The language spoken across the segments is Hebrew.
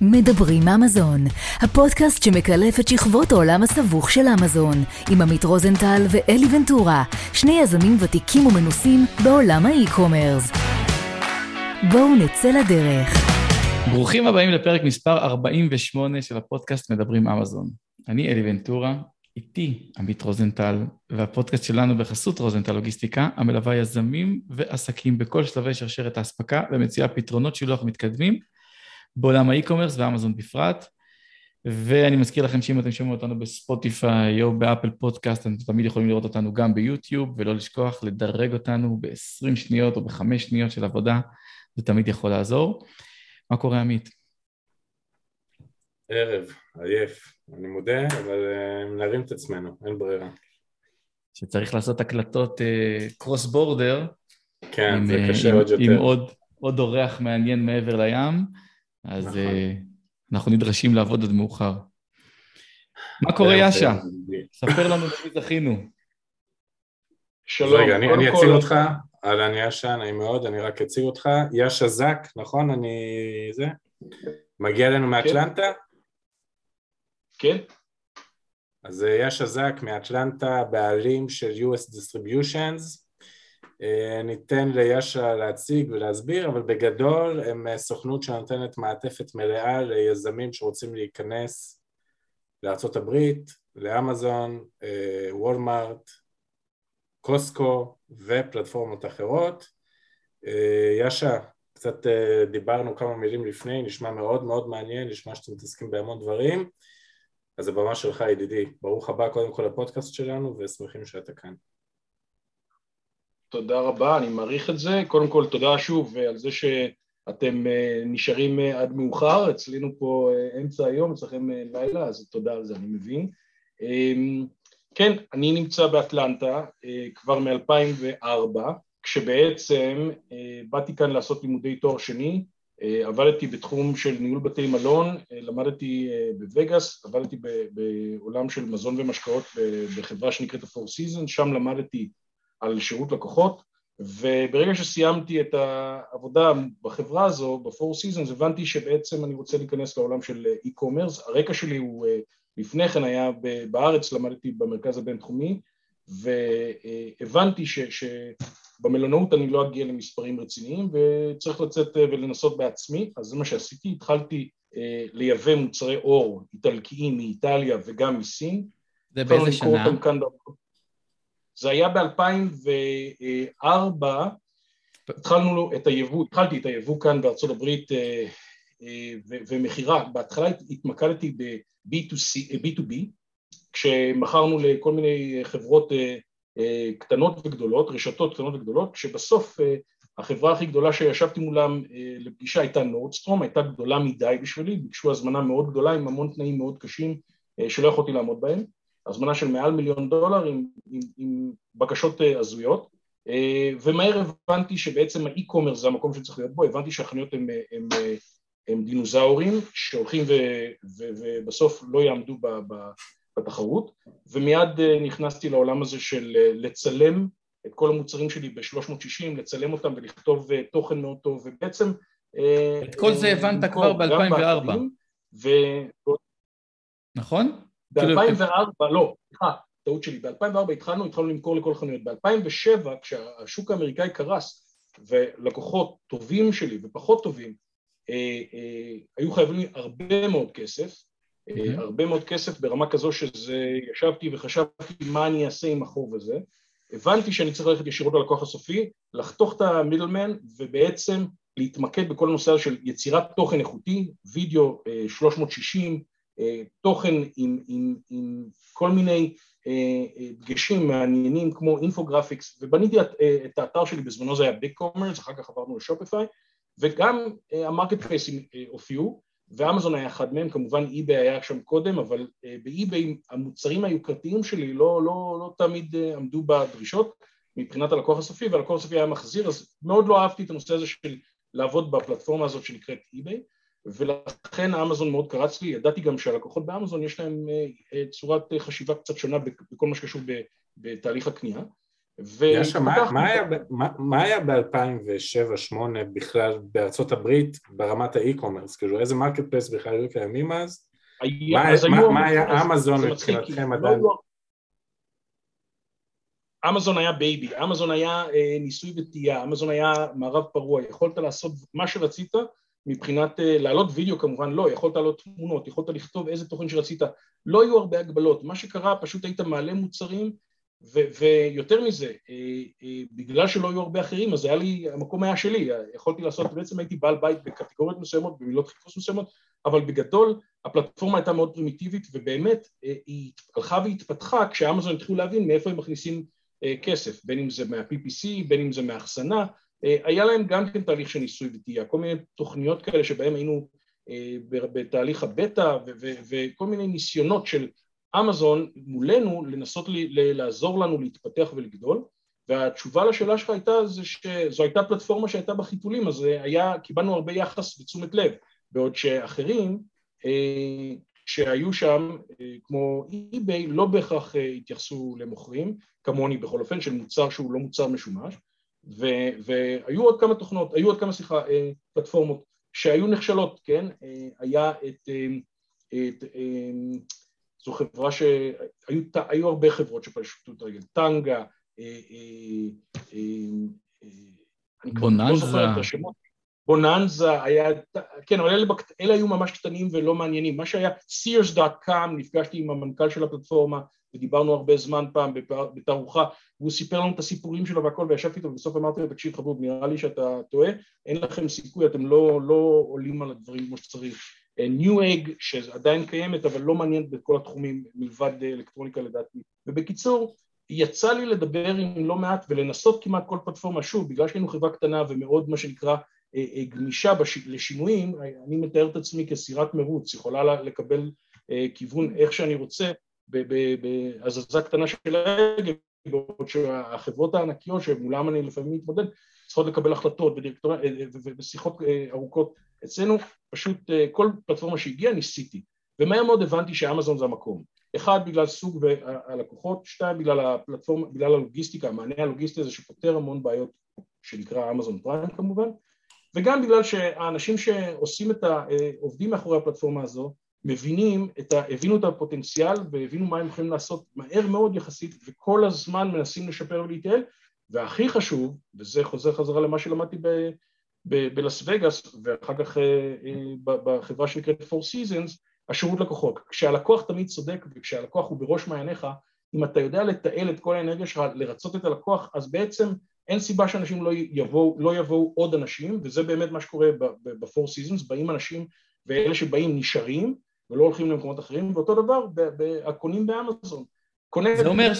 מדברים אמזון, הפודקאסט שמקלף את שכבות העולם הסבוך של אמזון, עם עמית רוזנטל ואלי ונטורה, שני יזמים ותיקים ומנוסים בעולם האי-קומרס. בואו נצא לדרך. ברוכים הבאים לפרק מספר 48 של הפודקאסט מדברים אמזון. אני אלי ונטורה, איתי עמית רוזנטל, והפודקאסט שלנו בחסות רוזנטל לוגיסטיקה, המלווה יזמים ועסקים בכל שלבי שרשרת האספקה ומציעה פתרונות שילוח מתקדמים בעולם ה e-commerce ואמזון בפרט. ואני מזכיר לכם שאם אתם שומעים אותנו בספוטיפיי או באפל פודקאסט, אתם תמיד יכולים לראות אותנו גם ביוטיוב, ולא לשכוח לדרג אותנו ב-20 שניות או ב-5 שניות של עבודה, זה תמיד יכול לעזור. מה קורה, עמית? ערב, עייף. אני מודה, אבל אה, נרים את עצמנו, אין ברירה. שצריך לעשות הקלטות cross אה, border. כן, עם, זה קשה עם, עוד יותר. עם עוד, עוד אורח מעניין מעבר לים, אז נכון. uh, אנחנו נדרשים לעבוד עד מאוחר. מה קורה, יאשה? ספר לנו במי זכינו. שלום. רגע, אני, אני אציג אותך. אהלן יאשה, נעים מאוד, אני רק אציג אותך. יאשה זק, נכון? אני... זה? מגיע אלינו מאטלנטה? כן. כן. אז אה, יאשה זק מאטלנטה, בעלים של US Distributions. אה, ניתן ליאשה להציג ולהסביר, אבל בגדול הם אה, סוכנות שנותנת מעטפת מלאה ליזמים שרוצים להיכנס לארה"ב, לאמזון, וולמארט, קוסקו ופלטפורמות אחרות. יאשה, קצת דיברנו כמה מילים לפני, נשמע מאוד מאוד מעניין, נשמע שאתם מתעסקים בהמון דברים. אז הבמה שלך ידידי, ברוך הבא קודם כל לפודקאסט שלנו ושמחים שאתה כאן. תודה רבה, אני מעריך את זה. קודם כל תודה שוב על זה שאתם אה, נשארים אה, עד מאוחר, אצלנו פה אה, אמצע היום, אצלכם לילה, אז תודה על זה, אני מבין. אמ, כן, אני נמצא באטלנטה כבר מ-2004, כשבעצם באתי כאן לעשות לימודי תואר שני, אה, עבדתי בתחום של ניהול בתי מלון, אה, למדתי אה, בווגאס, עבדתי בעולם של מזון ומשקאות בחברה שנקראת ה-4 Seasons, שם למדתי על שירות לקוחות, וברגע שסיימתי את העבודה בחברה הזו, ב-4 Seasons, הבנתי שבעצם אני רוצה להיכנס לעולם של e-commerce, הרקע שלי הוא, לפני כן היה בארץ, למדתי במרכז הבינתחומי, והבנתי ש... ש במלונאות אני לא אגיע למספרים רציניים וצריך לצאת אה, ולנסות בעצמי, אז זה מה שעשיתי, התחלתי אה, לייבא מוצרי אור איטלקיים מאיטליה וגם מסין. זה באיזה שנה? זה היה ב-2004, התחלנו את היבוא, התחלתי את היבוא כאן בארצות הברית אה, ומכירה, בהתחלה התמקדתי ב-B2B, כשמכרנו לכל מיני חברות אה, קטנות וגדולות, רשתות קטנות וגדולות, כשבסוף אה, החברה הכי גדולה שישבתי מולם אה, לפגישה הייתה נורדסטרום, הייתה גדולה מדי בשבילי, ביקשו הזמנה מאוד גדולה עם המון תנאים מאוד קשים שלא יכולתי לעמוד בהם, הזמנה של מעל מיליון דולר עם, עם, עם בקשות הזויות, ומהר הבנתי שבעצם האי-קומרס זה המקום שצריך להיות בו, הבנתי שהחנויות הם, הם, הם, הם דינוזאורים שהולכים ו, ו, ובסוף לא יעמדו ב, ב, בתחרות, ומיד אה, נכנסתי לעולם הזה של אה, לצלם את כל המוצרים שלי ב-360, לצלם אותם ולכתוב אה, תוכן מאוד טוב, ובעצם... את כל זה הבנת כבר ב-2004. ו... נכון? ב-2004, לא, סליחה, טעות שלי, ב-2004 התחלנו, התחלנו למכור לכל חנויות. ב-2007, כשהשוק האמריקאי קרס, ולקוחות טובים שלי ופחות טובים, אה, אה, היו חייבים לי הרבה מאוד כסף, Mm-hmm. הרבה מאוד כסף ברמה כזו שזה, ישבתי וחשבתי מה אני אעשה עם החוב הזה, הבנתי שאני צריך ללכת ישירות ללקוח הסופי, לחתוך את המידלמן ובעצם להתמקד בכל הנושא של יצירת תוכן איכותי, וידאו 360, אה, אה, תוכן עם, עם, עם כל מיני דגשים מעניינים כמו infographics, ובניתי את, את האתר שלי בזמנו זה היה ביג קומרס, אחר כך עברנו לשופיפיי, וגם ה marketplace-ים הופיעו, ואמזון היה אחד מהם, כמובן אי-ביי היה שם קודם, אבל אה, באי-ביי המוצרים היוקרתיים שלי לא, לא, לא תמיד אה, עמדו בדרישות מבחינת הלקוח הסופי, והלקוח הסופי היה מחזיר, אז מאוד לא אהבתי את הנושא הזה של לעבוד בפלטפורמה הזאת שנקראת אי-ביי, ולכן אמזון מאוד קרץ לי, ידעתי גם שהלקוחות באמזון יש להם אה, צורת חשיבה קצת שונה בכל מה שקשור בתהליך הקנייה, מה היה ב-2007-2008 בכלל בארצות הברית ברמת ה e-commerce? כאילו איזה marketplace בכלל היו קיימים אז? מה היה אמזון מבחינתכם לא עדיין? אמזון היה baby, אמזון היה אה, ניסוי וטעייה, אמזון היה מערב פרוע, יכולת לעשות מה שרצית מבחינת אה, להעלות וידאו כמובן לא, יכולת להעלות תמונות, יכולת לכתוב איזה תוכן שרצית, לא היו הרבה הגבלות, מה שקרה פשוט היית מעלה מוצרים ו- ויותר מזה, אה, אה, בגלל שלא היו הרבה אחרים אז היה לי, המקום היה שלי, יכולתי לעשות, בעצם הייתי בעל בית בקטגוריות מסוימות, במילות חיפוש מסוימות, אבל בגדול הפלטפורמה הייתה מאוד פרימיטיבית ובאמת היא הלכה והתפתחה כשאמזון התחילו להבין מאיפה הם מכניסים כסף, בין אם זה מה-PPC, בין אם זה מהאחסנה, היה להם גם כן תהליך של ניסוי וטעייה, כל מיני תוכניות כאלה שבהם היינו בתהליך הבטא וכל מיני ניסיונות של אמזון מולנו לנסות לעזור לנו להתפתח ולגדול. והתשובה לשאלה שלך הייתה זה שזו הייתה פלטפורמה שהייתה בחיתולים אז היה, קיבלנו הרבה יחס ותשומת לב. בעוד שאחרים שהיו שם כמו אי-ביי לא בהכרח התייחסו למוכרים כמוני בכל אופן של מוצר שהוא לא מוצר משומש והיו עוד כמה תוכנות, היו עוד כמה סליחה פלטפורמות שהיו נכשלות, כן? היה את, את זו חברה שהיו הרבה חברות שפשטו את הרגל, טנגה, בוננזה, בוננזה, היה, כן, אבל אלה, אלה היו ממש קטנים ולא מעניינים. מה שהיה sears.com, נפגשתי עם המנכ"ל של הפלטפורמה ודיברנו הרבה זמן פעם בתערוכה, והוא סיפר לנו את הסיפורים שלו והכל, וישבתי איתו ובסוף אמרתי לו, תקשיב חבוב, נראה לי שאתה טועה, אין לכם סיכוי, אתם לא, לא עולים על הדברים כמו שצריך. ניו אג שעדיין קיימת אבל לא מעניינת בכל התחומים מלבד אלקטרוניקה לדעתי ובקיצור יצא לי לדבר עם לא מעט ולנסות כמעט כל פלטפורמה שוב בגלל שהיינו חברה קטנה ומאוד מה שנקרא גמישה בש... לשינויים אני מתאר את עצמי כסירת מרוץ יכולה לקבל כיוון איך שאני רוצה בהזזה קטנה של ההגה בעוד שהחברות הענקיות שמולן אני לפעמים מתמודד צריכות לקבל החלטות ושיחות ארוכות. אצלנו פשוט אה, כל פלטפורמה שהגיעה ניסיתי. ומהר מאוד הבנתי שאמזון זה המקום. אחד בגלל סוג הלקוחות, שתיים בגלל הפלטפורמה, בגלל הלוגיסטיקה, המענה הלוגיסטי הזה שפותר המון בעיות שנקרא אמזון פריים כמובן וגם בגלל שהאנשים שעושים את העובדים מאחורי הפלטפורמה הזו מבינים, את ה, הבינו את הפוטנציאל והבינו מה הם יכולים לעשות מהר מאוד יחסית וכל הזמן מנסים לשפר ולהתייעל והכי חשוב, וזה חוזר חזרה למה שלמדתי ב... בלאס וגאס ואחר כך אה, אה, בחברה שנקראת Four Seasons, השירות לקוחות. כשהלקוח תמיד צודק וכשהלקוח הוא בראש מעייניך, אם אתה יודע לתעל את כל האנרגיה שלך, לרצות את הלקוח, אז בעצם אין סיבה שאנשים לא יבואו, לא יבואו עוד אנשים, וזה באמת מה שקורה ב-Four Seasons, באים אנשים ואלה שבאים נשארים ולא הולכים למקומות אחרים, ואותו דבר הקונים באמזון. קונה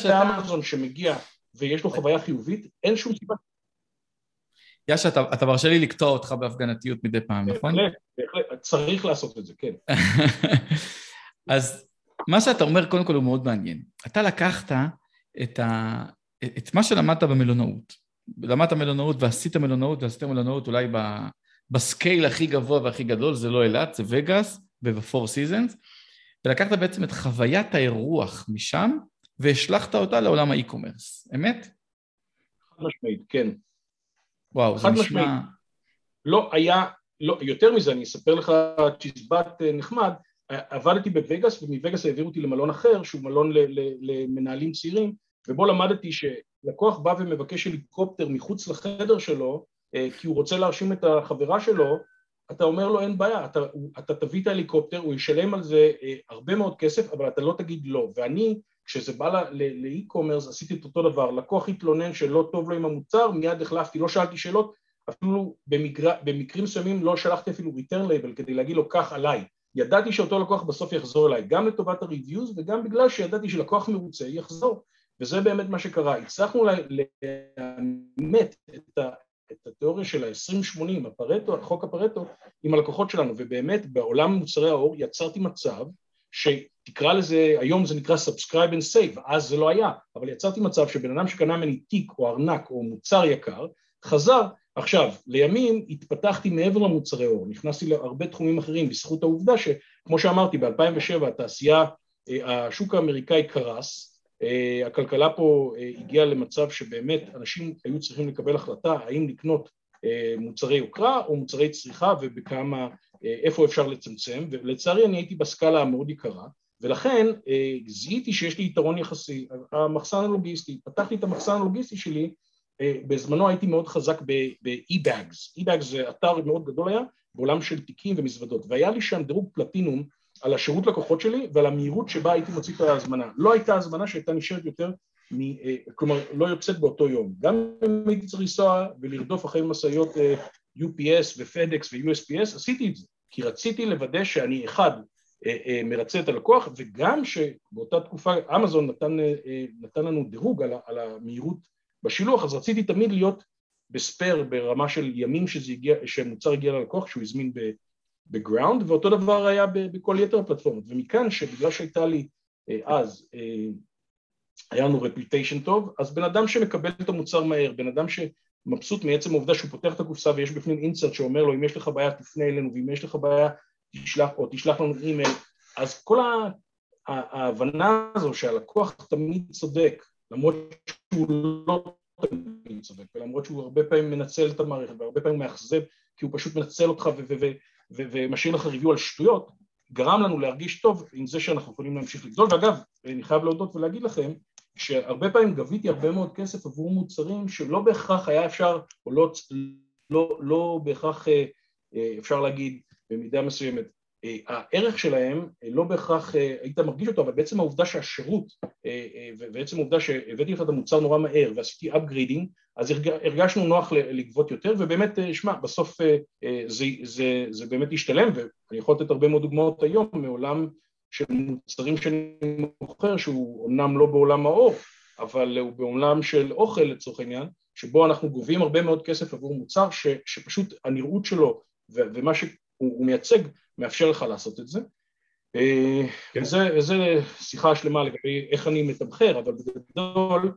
באמזון שמגיע ויש לו חוויה חיובית, אין שום סיבה יאשה, אתה, אתה מרשה לי לקטוע אותך בהפגנתיות מדי פעם, נכון? בהחלט, בהחלט, צריך לעשות את זה, כן. אז מה שאתה אומר, קודם כל הוא מאוד מעניין. אתה לקחת את, ה, את מה שלמדת במלונאות. למדת מלונאות ועשית מלונאות ועשית מלונאות אולי ב, ב-scale הכי גבוה והכי גדול, זה לא אילת, זה וגאס וב-Four Seasons, ולקחת בעצם את חוויית האירוח משם והשלכת אותה לעולם ה-e-commerce, אמת? חד משמעית, כן. וואו, זה נשמע... לא היה, לא, יותר מזה, אני אספר לך צ'יזבט אה, נחמד, עבדתי בווגאס ומווגאס העבירו אותי למלון אחר שהוא מלון למנהלים צעירים ובו למדתי שלקוח בא ומבקש הליקופטר מחוץ לחדר שלו אה, כי הוא רוצה להרשים את החברה שלו אתה אומר לו אין בעיה, אתה, אתה תביא את ההליקופטר, הוא ישלם על זה אה, הרבה מאוד כסף אבל אתה לא תגיד לא. ואני כשזה בא לאי-קומרס עשיתי את אותו דבר, לקוח התלונן שלא טוב לו עם המוצר, מיד החלפתי, לא שאלתי שאלות, אפילו במקר... במקרים מסוימים לא שלחתי אפילו return label כדי להגיד לו קח עליי, ידעתי שאותו לקוח בסוף יחזור אליי, גם לטובת ה-reviews וגם בגלל שידעתי שלקוח מרוצה יחזור, וזה באמת מה שקרה, הצלחנו לאמת את. את התיאוריה של ה-20-80, הפרטו, חוק הפרטו, עם הלקוחות שלנו, ובאמת בעולם מוצרי האור יצרתי מצב ש... תקרא לזה, היום זה נקרא Subscribe and Save, אז זה לא היה, אבל יצרתי מצב שבן אדם שקנה ממני תיק או ארנק או מוצר יקר, חזר, עכשיו, לימים התפתחתי מעבר למוצרי אור, נכנסתי להרבה תחומים אחרים בזכות העובדה שכמו שאמרתי, ב-2007 התעשייה, אה, השוק האמריקאי קרס, הכלכלה פה אה, הגיעה למצב שבאמת אנשים היו צריכים לקבל החלטה האם לקנות אה, מוצרי יוקרה או מוצרי צריכה ובכמה, איפה אפשר לצמצם, ולצערי אני הייתי בסקאלה המאוד יקרה, ולכן זיהיתי שיש לי יתרון יחסי, המחסן הלוגיסטי, פתחתי את המחסן הלוגיסטי שלי, בזמנו הייתי מאוד חזק ב-e-bags, e-bags זה אתר מאוד גדול היה בעולם של תיקים ומזוודות, והיה לי שם דירוג פלטינום על השירות לקוחות שלי ועל המהירות שבה הייתי מוציא את ההזמנה. לא הייתה הזמנה שהייתה נשארת יותר, מ, אה, כלומר לא יוצאת באותו יום. גם אם הייתי צריך לנסוע ולרדוף אחרי משאיות אה, UPS ו-FedEx ו-USPS, עשיתי את זה, כי רציתי לוודא שאני אחד, אה, מרצה את הלקוח, וגם שבאותה תקופה אמזון נתן, נתן לנו דירוג על, על המהירות בשילוח, אז רציתי תמיד להיות בספייר ברמה של ימים שזה הגיע, שמוצר הגיע ללקוח, שהוא הזמין ב-ground, ואותו דבר היה בכל יתר הפלטפורמות, ומכאן שבגלל שהייתה לי אה, אז, אה, היה לנו reputation טוב, אז בן אדם שמקבל את המוצר מהר, בן אדם שמבסוט מעצם העובדה שהוא פותח את הקופסה ויש בפנים insert שאומר לו אם יש לך בעיה תפנה אלינו ואם יש לך בעיה תשלח או תשלח לנו אימייל, אז כל ההבנה הזו שהלקוח תמיד צודק, למרות שהוא לא תמיד צודק, ולמרות שהוא הרבה פעמים מנצל את המערכת והרבה פעמים מאכזב כי הוא פשוט מנצל אותך ומשאיר לך ריוויו על שטויות, גרם לנו להרגיש טוב עם זה שאנחנו יכולים להמשיך לגדול. ואגב, אני חייב להודות ולהגיד לכם, שהרבה פעמים גביתי הרבה מאוד כסף עבור מוצרים שלא בהכרח היה אפשר, או לא, לא, לא בהכרח אה, אה, אפשר להגיד במידה מסוימת, הערך שלהם לא בהכרח היית מרגיש אותו, אבל בעצם העובדה שהשירות, ובעצם העובדה שהבאתי לך את המוצר נורא מהר ועשיתי upgrading, אז הרגשנו נוח לגבות יותר, ובאמת, אה, שמע, בסוף אה, אה, זה, זה, זה באמת השתלם, ואני יכול לתת הרבה מאוד דוגמאות היום מעולם של מוצרים שאני מוכר, שהוא אמנם לא בעולם האור, אבל הוא בעולם של אוכל לצורך העניין, שבו אנחנו גובים הרבה מאוד כסף עבור מוצר ש, שפשוט הנראות שלו ומה שהוא מייצג מאפשר לך לעשות את זה. כן. וזה, וזה שיחה שלמה לגבי איך אני מתמחר, אבל בגדול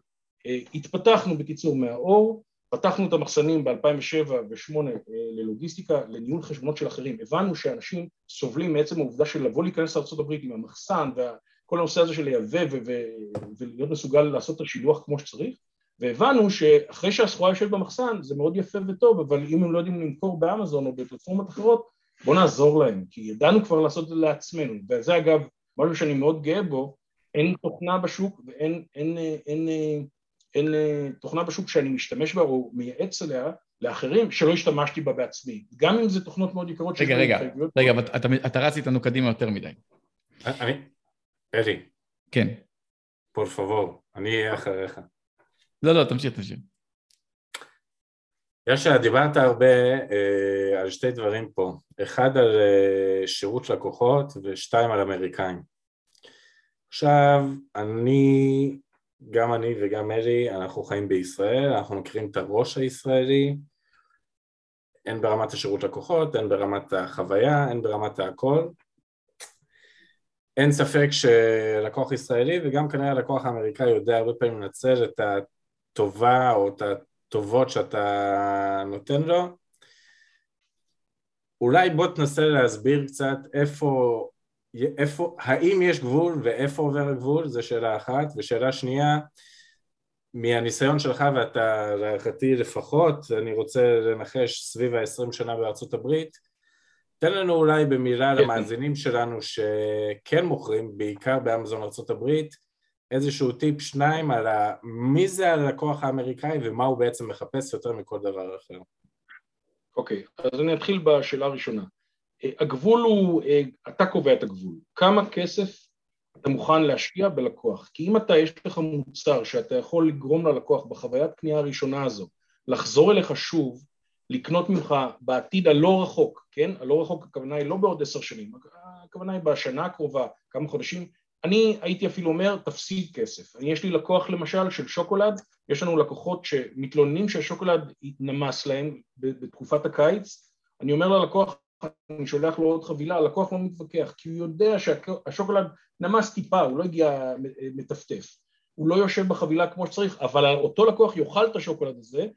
אה, התפתחנו בקיצור מהאור, פתחנו את המחסנים ב-2007 ו-2008 ללוגיסטיקה, לניהול חשבונות של אחרים, הבנו שאנשים סובלים מעצם העובדה של לבוא להיכנס לארה"ב עם המחסן וכל הנושא הזה של לייבא ולהיות מסוגל לעשות את השילוח כמו שצריך, והבנו שאחרי שהסחורה יושבת במחסן זה מאוד יפה וטוב, אבל אם הם לא יודעים למכור באמזון או בפלטפורמות אחרות, בואו נעזור להם, כי ידענו כבר לעשות את זה לעצמנו, וזה אגב משהו שאני מאוד גאה בו, אין תוכנה בשוק ואין אין, אין, אין, אין אה, תוכנה בשוק שאני משתמש בה או מייעץ עליה לאחרים שלא השתמשתי בה בעצמי. גם אם זה תוכנות מאוד יקרות רגע, רגע, רגע, אבל אתה, אתה רץ איתנו קדימה יותר מדי. אני, אלי. כן. פול פבור, אני אהיה אחריך. לא, לא, תמשיך, תמשיך. יאשה, דיברת הרבה אה, על שתי דברים פה, אחד על אה, שירות לקוחות ושתיים על אמריקאים. עכשיו, אני גם אני וגם אלי, אנחנו חיים בישראל, אנחנו מכירים את הראש הישראלי, הן ברמת השירות לקוחות, הן ברמת החוויה, הן ברמת הכל. אין ספק שלקוח ישראלי וגם כנראה הלקוח האמריקאי יודע הרבה פעמים לנצל את הטובה או את הטובות שאתה נותן לו. אולי בוא תנסה להסביר קצת איפה איפה, האם יש גבול ואיפה עובר הגבול, זו שאלה אחת, ושאלה שנייה, מהניסיון שלך ואתה להערכתי לפחות, אני רוצה לנחש סביב ה-20 שנה בארצות הברית, תן לנו אולי במילה כן. למאזינים שלנו שכן מוכרים, בעיקר באמזון ארצות הברית, איזשהו טיפ שניים על ה... מי זה הלקוח האמריקאי ומה הוא בעצם מחפש יותר מכל דבר אחר. אוקיי, okay, אז אני אתחיל בשאלה הראשונה. הגבול הוא, אה, אתה קובע את הגבול, כמה כסף אתה מוכן להשקיע בלקוח, כי אם אתה, יש לך מוצר שאתה יכול לגרום ללקוח בחוויית קנייה הראשונה הזו, לחזור אליך שוב, לקנות ממך בעתיד הלא רחוק, כן? הלא רחוק הכוונה היא לא בעוד עשר שנים, הכוונה היא בשנה הקרובה, כמה חודשים, אני הייתי אפילו אומר תפסיד כסף, אני יש לי לקוח למשל של שוקולד, יש לנו לקוחות שמתלוננים שהשוקולד נמס להם בתקופת הקיץ, אני אומר ללקוח אני שולח לו עוד חבילה, הלקוח לא מתווכח, כי הוא יודע שהשוקולד נמס טיפה, הוא לא הגיע מטפטף, הוא לא יושב בחבילה כמו שצריך, אבל אותו לקוח יאכל את השוקולד הזה,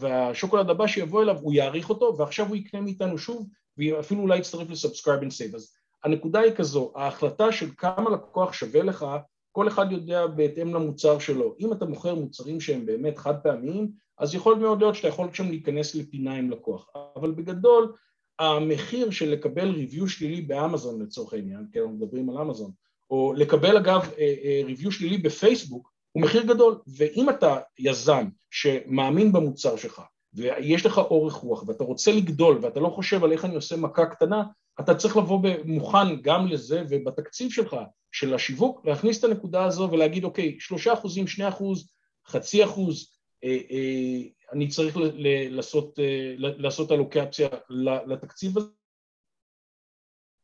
והשוקולד הבא שיבוא אליו הוא יעריך אותו, ועכשיו הוא יקנה מאיתנו שוב, ואפילו אולי יצטרף ל-Subscribe and Save. אז הנקודה היא כזו, ההחלטה של כמה לקוח שווה לך, כל אחד יודע בהתאם למוצר שלו. אם אתה מוכר מוצרים שהם באמת חד פעמיים, אז יכול מאוד להיות שאתה יכול שם להיכנס לפינה עם לקוח. אבל בגדול, המחיר של לקבל review שלילי באמזון לצורך העניין, כי אנחנו מדברים על אמזון, או לקבל אגב ריוויו שלילי בפייסבוק, הוא מחיר גדול. ואם אתה יזם שמאמין במוצר שלך, ויש לך אורך רוח, ואתה רוצה לגדול, ואתה לא חושב על איך אני עושה מכה קטנה, אתה צריך לבוא מוכן גם לזה, ובתקציב שלך, של השיווק, להכניס את הנקודה הזו ולהגיד, אוקיי, שלושה אחוזים, שני אחוז, חצי אחוז, אה, אה, אני צריך לעשות, אה, לעשות אלוקציה לתקציב הזה.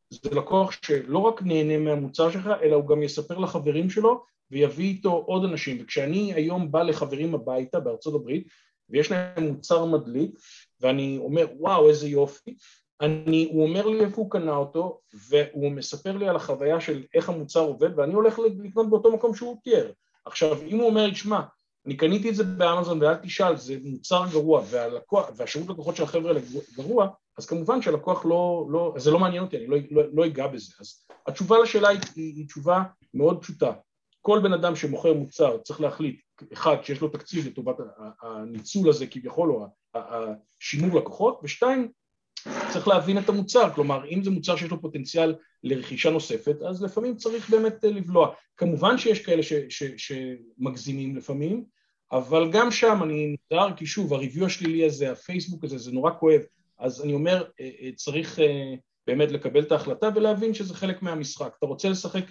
זה לקוח שלא רק נהנה מהמוצר שלך, אלא הוא גם יספר לחברים שלו ויביא איתו עוד אנשים. וכשאני היום בא לחברים הביתה בארצות הברית, ויש להם מוצר מדליק, ואני אומר, וואו, איזה יופי, אני, הוא אומר לי איפה הוא קנה אותו, והוא מספר לי על החוויה של איך המוצר עובד, ואני הולך לקנות באותו מקום שהוא תיאר. עכשיו, אם הוא אומר לי, שמע, אני קניתי את זה באמזון ואל תשאל, זה מוצר גרוע, והלקוח, והשירות לקוחות של החבר'ה גרוע, אז כמובן שהלקוח לא, לא, זה לא מעניין אותי, אני לא, לא, לא אגע בזה. אז התשובה לשאלה היא, היא, היא תשובה מאוד פשוטה. כל בן אדם שמוכר מוצר צריך להחליט, אחד, שיש לו תקציב לטובת הניצול הזה כביכול, או השימור לקוחות, ושתיים, צריך להבין את המוצר, כלומר אם זה מוצר שיש לו פוטנציאל לרכישה נוספת, אז לפעמים צריך באמת לבלוע. כמובן שיש כאלה ש, ש, שמגזימים לפעמים, אבל גם שם אני נזהר, כי שוב, הריוויו השלילי הזה, הפייסבוק הזה, זה נורא כואב, אז אני אומר, אה, אה, צריך אה, באמת לקבל את ההחלטה ולהבין שזה חלק מהמשחק. אתה רוצה לשחק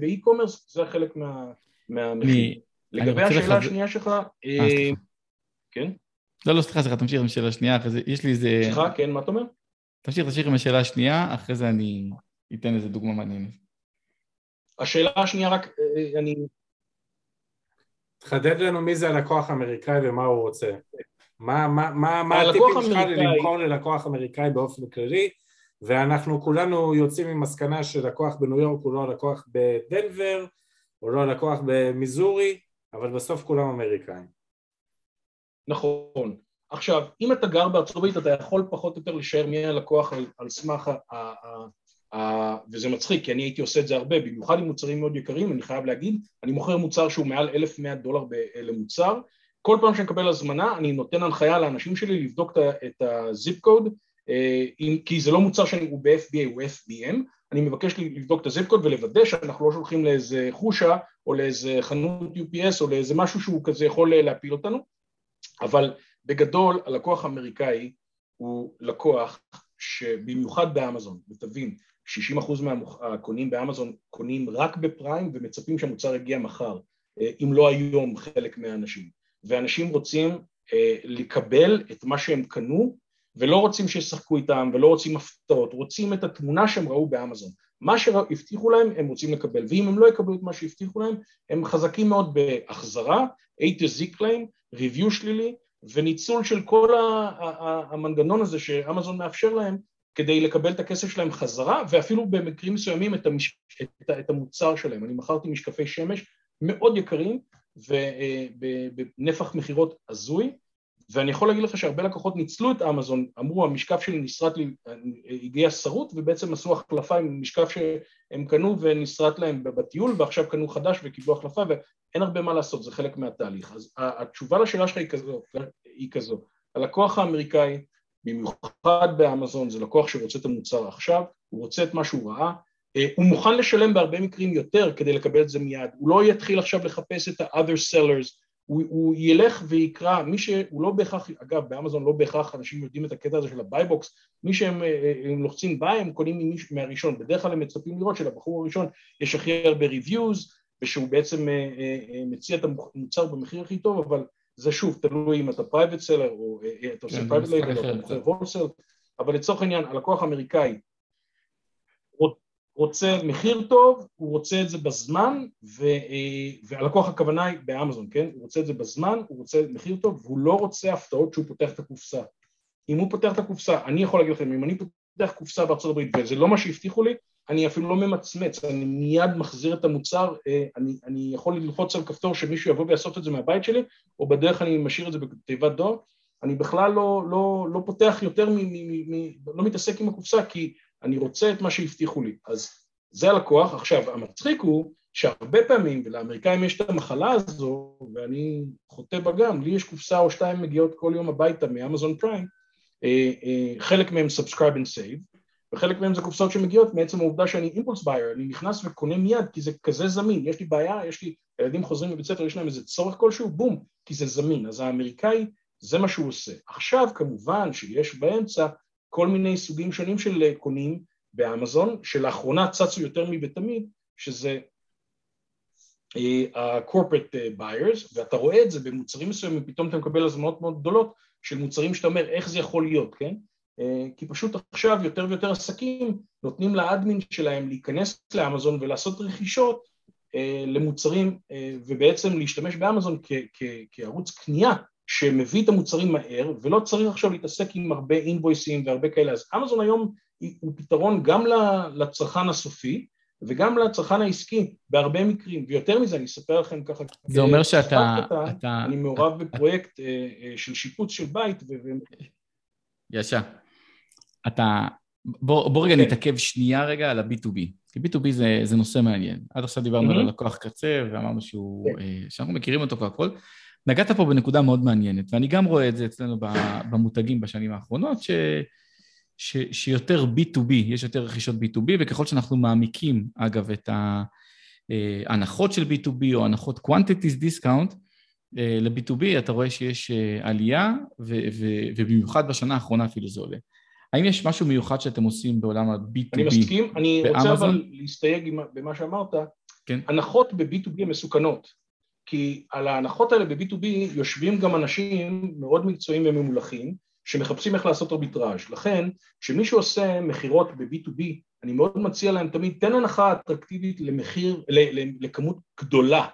באי-קומרס, זה חלק מה, מהמחיר. לגבי השאלה השנייה שלך, כן? לא, לא, סליחה, סליחה, תמשיך עם השאלה השנייה, אחרי זה, יש לי איזה... סליחה, כן, מה אתה אומר? תמשיך, תמשיך עם השאלה השנייה, אחרי זה אני אתן איזה דוגמה מעניינת. השאלה השנייה רק, אני... תחדד לנו מי זה הלקוח האמריקאי ומה הוא רוצה. מה, מה, מה, מה הטיפים שלך למכור ללקוח אמריקאי באופן כללי, ואנחנו כולנו יוצאים עם מסקנה שלקוח בניו יורק הוא לא הלקוח בדנבר, הוא לא הלקוח במיזורי, אבל בסוף כולם אמריקאים. נכון. עכשיו, אם אתה גר בארצות הברית אתה יכול פחות או יותר לשער מי הלקוח על, על סמך ה... ה, ה, ה וזה מצחיק כי אני הייתי עושה את זה הרבה, במיוחד עם מוצרים מאוד יקרים, אני חייב להגיד, אני מוכר מוצר שהוא מעל 1,100 דולר למוצר, כל פעם שאני מקבל הזמנה אני נותן הנחיה לאנשים שלי לבדוק את הזיפ קוד, אה, כי זה לא מוצר שהוא ב-FBA, הוא FBM, אני מבקש לבדוק את הזיפ קוד ולוודא שאנחנו לא שולחים לאיזה חושה או לאיזה חנות UPS או לאיזה משהו שהוא כזה יכול להפיל אותנו, אבל בגדול הלקוח האמריקאי הוא לקוח שבמיוחד באמזון, ותבין, 60% מהקונים באמזון קונים רק בפריים ומצפים שהמוצר יגיע מחר, אה, אם לא היום חלק מהאנשים. ואנשים רוצים אה, לקבל את מה שהם קנו ולא רוצים שישחקו איתם ולא רוצים הפתעות, רוצים את התמונה שהם ראו באמזון. מה שהבטיחו להם הם רוצים לקבל, ואם הם לא יקבלו את מה שהבטיחו להם, הם חזקים מאוד בהחזרה, A to Z claim, ריוויו שלילי וניצול של כל המנגנון הזה שאמזון מאפשר להם כדי לקבל את הכסף שלהם חזרה ואפילו במקרים מסוימים את, המש... את, את המוצר שלהם. אני מכרתי משקפי שמש מאוד יקרים ובנפח מכירות הזוי ואני יכול להגיד לך שהרבה לקוחות ניצלו את אמזון, אמרו המשקף שלי נסרט לי, הגיע שרוט ובעצם עשו החלפה עם משקף שהם קנו ונסרט להם בטיול ועכשיו קנו חדש וקיבלו החלפה ואין הרבה מה לעשות, זה חלק מהתהליך. אז התשובה לשאלה שלך היא כזו, היא כזו, הלקוח האמריקאי במיוחד באמזון זה לקוח שרוצה את המוצר עכשיו, הוא רוצה את מה שהוא ראה, אה, הוא מוכן לשלם בהרבה מקרים יותר כדי לקבל את זה מיד, הוא לא יתחיל עכשיו לחפש את ה-other sellers הוא, הוא ילך ויקרא, מי שהוא לא בהכרח, אגב באמזון לא בהכרח אנשים יודעים את הקטע הזה של ה-buy box, מי שהם אה, הם לוחצים buy הם קונים ממיש, מהראשון, בדרך כלל הם מצפים לראות שלבחור הראשון יש הכי הרבה reviews ושהוא בעצם אה, אה, מציע את המוצר במחיר הכי טוב, אבל זה שוב תלוי אם אתה private seller או אתה עושה private label או אתה מוכר wholesale, אבל לצורך העניין הלקוח האמריקאי רוצה מחיר טוב, הוא רוצה את זה בזמן, ו, אה, והלקוח הכוונה היא באמזון, כן? הוא רוצה את זה בזמן, הוא רוצה מחיר טוב, והוא לא רוצה הפתעות שהוא פותח את הקופסה. אם הוא פותח את הקופסה, אני יכול להגיד לכם, אם אני פותח קופסה בארצות הברית וזה לא מה שהבטיחו לי, אני אפילו לא ממצמץ, אני מיד מחזיר את המוצר, אה, אני, אני יכול ללחוץ על כפתור שמישהו יבוא ויעשות את זה מהבית שלי, או בדרך אני משאיר את זה בתיבת דואר, אני בכלל לא, לא, לא פותח יותר, מ, מ, מ, לא מתעסק עם הקופסה, כי אני רוצה את מה שהבטיחו לי. אז זה הלקוח. עכשיו, המצחיק הוא שהרבה פעמים, ולאמריקאים יש את המחלה הזו, ואני חוטא בה גם, לי יש קופסה או שתיים מגיעות כל יום הביתה מאמזון פריים, אה, אה, חלק מהם subscribe and save, וחלק מהם זה קופסאות שמגיעות מעצם העובדה שאני אימפולס בייר, אני נכנס וקונה מיד כי זה כזה זמין, יש לי בעיה, יש לי, ילדים חוזרים מבית ספר, יש להם איזה צורך כלשהו, בום, כי זה זמין, אז האמריקאי זה מה שהוא עושה. עכשיו כמובן שיש באמצע כל מיני סוגים שונים של קונים באמזון, שלאחרונה צצו יותר מבתמיד, שזה ה-corporate אה, buyers, ואתה רואה את זה במוצרים מסוימים, פתאום אתה מקבל הזמנות מאוד גדולות של מוצרים שאתה אומר איך זה יכול להיות, כן? אה, כי פשוט עכשיו יותר ויותר עסקים נותנים לאדמין שלהם להיכנס לאמזון ולעשות רכישות אה, למוצרים ובעצם להשתמש באמזון כערוץ קנייה שמביא את המוצרים מהר ולא צריך עכשיו להתעסק עם הרבה אינבויסים והרבה כאלה אז אמזון היום הוא פתרון גם לצרכן הסופי וגם לצרכן העסקי בהרבה מקרים, ויותר מזה אני אספר לכם ככה, זה אומר שאתה... אתה, אני מעורב בפרויקט אה, אה, של שיפוץ של בית ו... ישר. אתה... בוא, בוא רגע כן. נתעכב שנייה רגע על ה-B2B, כי B2B זה, זה נושא מעניין. עד עכשיו דיברנו mm-hmm. על הלקוח קצה ואמרנו שהוא, כן. אה, שאנחנו מכירים אותו והכל. נגעת פה בנקודה מאוד מעניינת, ואני גם רואה את זה אצלנו במותגים בשנים האחרונות, ש... ש, שיותר B2B, יש יותר רכישות B2B, וככל שאנחנו מעמיקים, אגב, את ההנחות של B2B או הנחות quantities discount אה, ל-B2B, אתה רואה שיש אה, עלייה, ו, ו, ובמיוחד בשנה האחרונה אפילו זה עולה. האם יש משהו מיוחד שאתם עושים בעולם ה-B2B אני מסכים, אני רוצה אבל להסתייג במה שאמרת. כן. הנחות ב-B2B הן מסוכנות, כי על ההנחות האלה ב-B2B יושבים גם אנשים מאוד מקצועיים וממולחים, שמחפשים איך לעשות ארביטראז'. לכן, כשמישהו עושה מכירות ב-B2B, אני מאוד מציע להם תמיד, תן הנחה אטרקטיבית למחיר, לכמות גדולה.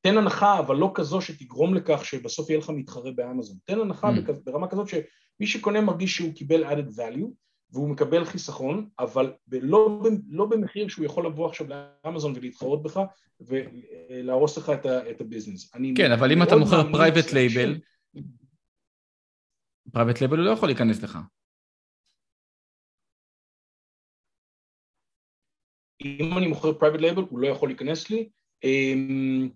תן הנחה, אבל לא כזו שתגרום לכך שבסוף יהיה לך מתחרה באמזון. תן הנחה mm. ברמה כזאת שמי שקונה מרגיש שהוא קיבל added value, והוא מקבל חיסכון, אבל לא, לא במחיר שהוא יכול לבוא עכשיו לאמזון ולהתחרות בך ולהרוס לך את ה-business. כן, אבל אם אתה מוכר private label, private label הוא לא יכול להיכנס לך. אם אני מוכר private label הוא לא יכול להיכנס לי. אמ,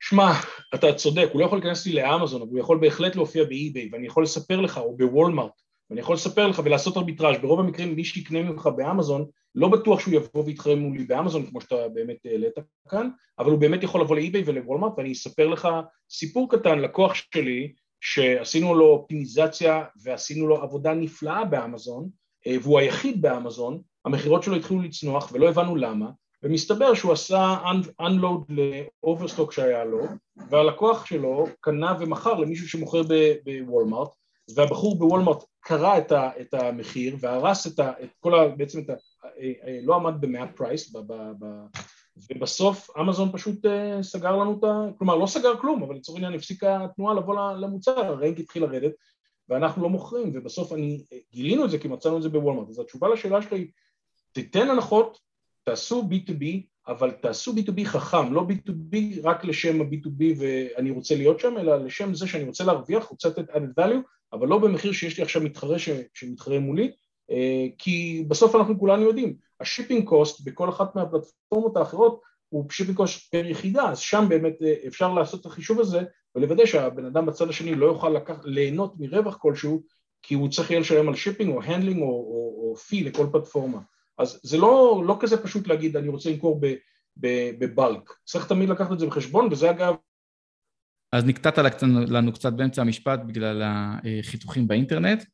שמע, אתה צודק, הוא לא יכול להיכנס לי לאמזון, אבל הוא יכול בהחלט להופיע ב-eBay, ואני יכול לספר לך, או ב-Walmart, ואני יכול לספר לך ולעשות ארביטראז'. ברוב המקרים מי שיקנה ממך באמזון, לא בטוח שהוא יבוא ויתחרה מולי באמזון, כמו שאתה באמת העלית כאן, אבל הוא באמת יכול לבוא ל-eBay ול-Walmart, ואני אספר לך סיפור קטן, לקוח שלי, שעשינו לו אופטימיזציה ועשינו לו עבודה נפלאה באמזון, אה, והוא היחיד באמזון, המכירות שלו התחילו לצנוח ולא הבנו למה, ומסתבר שהוא עשה unload ל-overstock שהיה לו, והלקוח שלו קנה ומכר למישהו שמוכר בוולמארט, והבחור בוולמארט קרא את, ה, את המחיר והרס את, ה, את כל ה... בעצם את ה... אה, אה, לא עמד במאה פרייס ובסוף אמזון פשוט uh, סגר לנו את ה... כלומר לא סגר כלום, אבל לצורך העניין הפסיקה התנועה לבוא למוצר, הרנק התחיל לרדת ואנחנו לא מוכרים, ובסוף אני, גילינו את זה כי מצאנו את זה בוולמרט. אז התשובה לשאלה שלי, תיתן הנחות, תעשו B2B, אבל תעשו B2B חכם, לא B2B רק לשם ה-B2B ואני רוצה להיות שם, אלא לשם זה שאני רוצה להרוויח, רוצה לתת added value, אבל לא במחיר שיש לי עכשיו מתחרה ש... שמתחרה מולי, אה, כי בסוף אנחנו כולנו יודעים, ה-shipping cost בכל אחת מהפלטפורמות האחרות הוא shipping cost per יחידה, אז שם באמת אה, אפשר לעשות את החישוב הזה ולוודא שהבן אדם בצד השני לא יוכל לקח, ליהנות מרווח כלשהו כי הוא צריך יהיה לשלם על shipping או handling או, או, או fee לכל פלטפורמה. אז זה לא, לא כזה פשוט להגיד אני רוצה למכור ב-bulk, צריך תמיד לקחת את זה בחשבון וזה אגב אז נקטעת לנו קצת באמצע המשפט בגלל החיתוכים באינטרנט.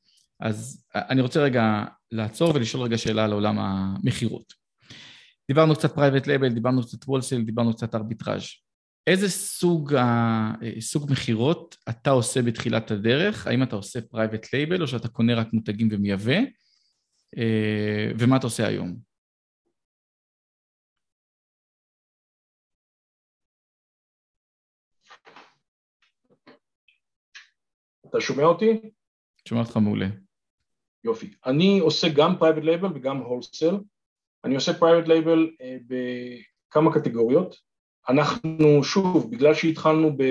אז אני רוצה רגע לעצור ולשאול רגע שאלה על עולם המכירות. דיברנו קצת private label, דיברנו קצת wholesale, דיברנו קצת ארביטראז'. איזה סוג, סוג מכירות אתה עושה בתחילת הדרך? האם אתה עושה private label או שאתה קונה רק מותגים ומייבא? אה, ומה אתה עושה היום? אתה שומע אותי? שומע אותך מעולה. יופי. אני עושה גם private label וגם wholesale. אני עושה private label אה, בכמה קטגוריות. אנחנו, שוב, בגלל שהתחלנו ב...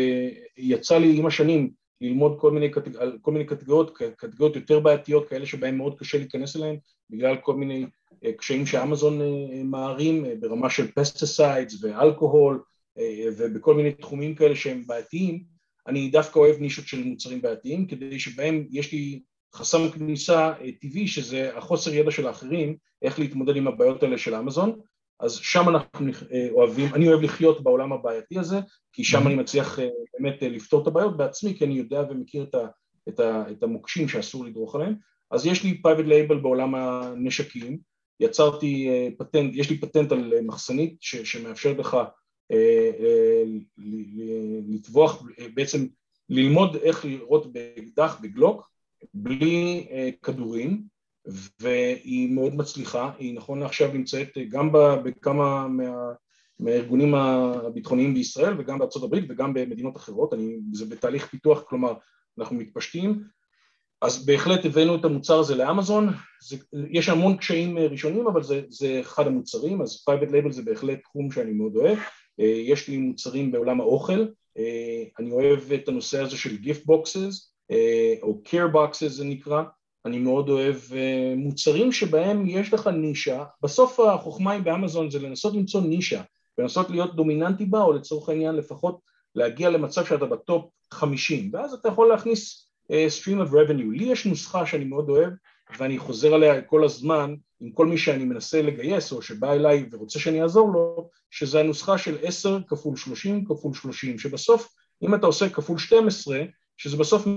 יצא לי עם השנים ללמוד כל מיני, קטג... כל מיני קטגוריות, קטגוריות יותר בעייתיות, כאלה שבהן מאוד קשה להיכנס אליהן, בגלל כל מיני קשיים שאמזון מערים ברמה של pesticides ואלכוהול ובכל מיני תחומים כאלה שהם בעייתיים, אני דווקא אוהב נישות של מוצרים בעייתיים כדי שבהם יש לי חסם כניסה טבעי שזה החוסר ידע של האחרים איך להתמודד עם הבעיות האלה של אמזון. אז שם אנחנו אוהבים, אני אוהב לחיות בעולם הבעייתי הזה כי שם אני מצליח באמת לפתור את הבעיות בעצמי כי אני יודע ומכיר את, ה, את, ה, את המוקשים שאסור לדרוך עליהם. אז יש לי private label בעולם הנשקים. יצרתי פטנט, יש לי פטנט על מחסנית ש, שמאפשר לך לטבוח, בעצם ללמוד איך לראות באקדח, בגלוק, בלי כדורים, והיא מאוד מצליחה, היא נכון לעכשיו נמצאת גם בכמה מה, מהארגונים הביטחוניים בישראל וגם בארצות הברית וגם במדינות אחרות, אני, זה בתהליך פיתוח, כלומר אנחנו מתפשטים, אז בהחלט הבאנו את המוצר הזה לאמזון, זה, יש המון קשיים ראשונים אבל זה, זה אחד המוצרים, אז private label זה בהחלט תחום שאני מאוד אוהב, יש לי מוצרים בעולם האוכל, אני אוהב את הנושא הזה של gift boxes או care boxes זה נקרא, אני מאוד אוהב מוצרים שבהם יש לך נישה, בסוף החוכמה היא באמזון זה לנסות למצוא נישה ולנסות להיות דומיננטי בה או לצורך העניין לפחות להגיע למצב שאתה בטופ 50 ואז אתה יכול להכניס stream of revenue. לי יש נוסחה שאני מאוד אוהב ואני חוזר עליה כל הזמן עם כל מי שאני מנסה לגייס או שבא אליי ורוצה שאני אעזור לו, שזה הנוסחה של 10 כפול 30 כפול 30, שבסוף אם אתה עושה כפול 12, שזה בסוף...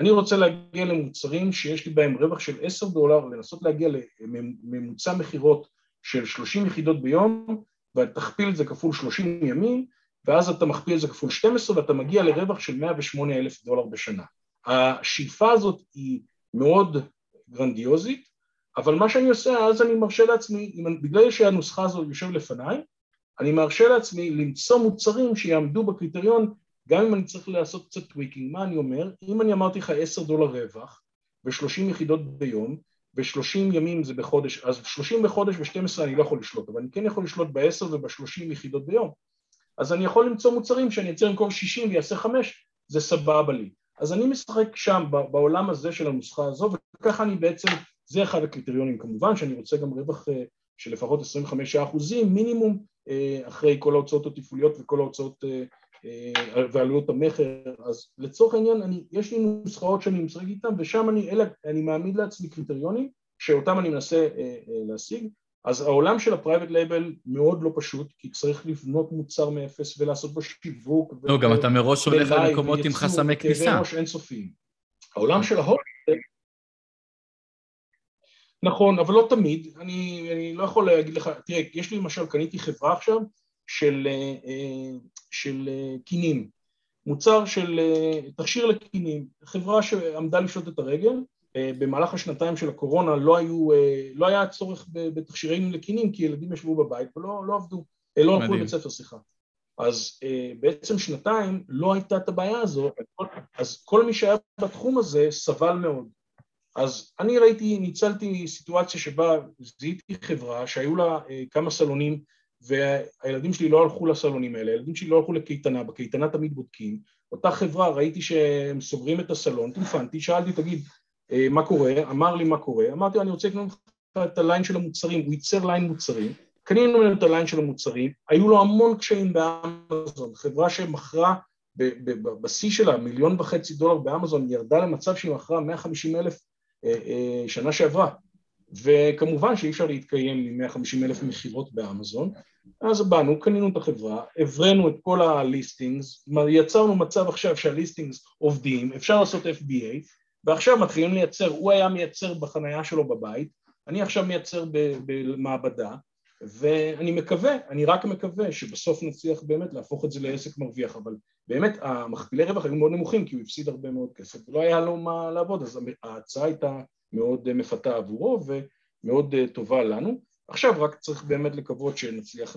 אני רוצה להגיע למוצרים שיש לי בהם רווח של 10 דולר, לנסות להגיע לממוצע מכירות של 30 יחידות ביום, ותכפיל את זה כפול 30 ימים, ואז אתה מכפיל את זה כפול 12 ואתה מגיע לרווח של 108 אלף דולר בשנה. השאיפה הזאת היא מאוד גרנדיוזית, אבל מה שאני עושה, אז אני מרשה לעצמי, בגלל שהנוסחה הזו יושב לפניי, אני מרשה לעצמי למצוא מוצרים שיעמדו בקריטריון, גם אם אני צריך לעשות קצת tweaking, מה אני אומר? אם אני אמרתי לך 10 דולר רווח ו-30 יחידות ביום, ו-30 ימים זה בחודש, אז 30 בחודש ו-12 אני לא יכול לשלוט, אבל אני כן יכול לשלוט ב-10 וב-30 יחידות ביום. אז אני יכול למצוא מוצרים שאני אצא למכור 60 ויעשה 5, זה סבבה לי. אז אני משחק שם, בעולם הזה של הנוסחה הזו, וככה אני בעצם, זה אחד הקריטריונים כמובן, שאני רוצה גם רווח של לפחות 25 אחוזים מינימום, אחרי כל ההוצאות התפעוליות וכל ההוצאות ועלויות המכר, אז לצורך העניין, אני, יש לי נוסחאות שאני משחק איתן, ושם אני, אלה, אני מעמיד לעצמי קריטריונים, שאותם אני מנסה להשיג, אז העולם של ה private label מאוד לא פשוט, כי צריך לבנות מוצר מאפס ולעשות בו שיווק. לא, גם אתה מראש הולך למקומות עם חסמי כניסה. וכאבי ראש אינסופיים. העולם של ההול... נכון, אבל לא תמיד. אני, אני לא יכול להגיד לך, תראה, יש לי למשל, קניתי חברה עכשיו של, של קינים. מוצר של תכשיר לקינים. חברה שעמדה לפשוט את הרגל, במהלך השנתיים של הקורונה לא, היו, לא היה צורך בתכשירים לקינים כי ילדים ישבו בבית ולא לא עבדו, לא הלכו לבית ספר, סליחה. אז בעצם שנתיים לא הייתה את הבעיה הזו, אז כל מי שהיה בתחום הזה סבל מאוד. אז אני ראיתי, ניצלתי סיטואציה שבה זיהיתי חברה שהיו לה כמה סלונים והילדים שלי לא הלכו לסלונים האלה, הילדים שלי לא הלכו לקייטנה, בקייטנה תמיד בודקים, אותה חברה ראיתי שהם סוגרים את הסלון, טלפנתי, שאלתי תגיד מה קורה, אמר לי מה קורה, אמרתי לו אני רוצה לקנות את הליין של המוצרים, הוא ייצר ליין מוצרים, קנינו לנו את הליין של המוצרים, היו לו המון קשיים באמזון, חברה שמכרה בשיא שלה מיליון וחצי דולר באמזון, ירדה למצב שהיא מכרה 150 אלף שנה שעברה, וכמובן שאי אפשר להתקיים עם 150 אלף מכירות באמזון, אז באנו, קנינו את החברה, הבראנו את כל הליסטינגס, יצרנו מצב עכשיו שהליסטינגס עובדים, אפשר לעשות FBA, ועכשיו מתחילים לייצר, הוא היה מייצר בחנייה שלו בבית, אני עכשיו מייצר במעבדה, ואני מקווה, אני רק מקווה שבסוף נצליח באמת להפוך את זה לעסק מרוויח, אבל באמת המכפילי רווח היו מאוד נמוכים כי הוא הפסיד הרבה מאוד כסף ולא היה לו מה לעבוד, אז ההצעה הייתה מאוד מפתה עבורו ומאוד טובה לנו. עכשיו רק צריך באמת לקוות שנצליח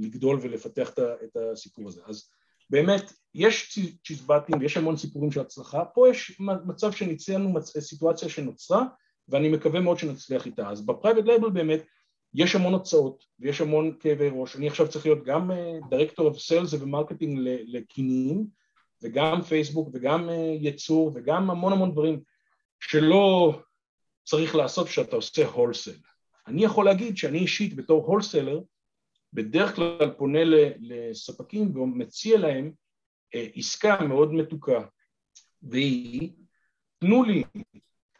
לגדול ולפתח את הסיפור הזה. אז באמת, יש צ'יזבטים ויש המון סיפורים של הצלחה, פה יש מצב שניסינו סיטואציה שנוצרה ואני מקווה מאוד שנצליח איתה. אז ב private label באמת יש המון הוצאות ויש המון כאבי ראש, אני עכשיו צריך להיות גם director of sales ו marketing לקינים וגם פייסבוק וגם ייצור וגם המון המון דברים שלא צריך לעשות כשאתה עושה wholesale. אני יכול להגיד שאני אישית בתור wholesaler, בדרך כלל פונה לספקים ומציע להם אה, עסקה מאוד מתוקה, והיא, תנו לי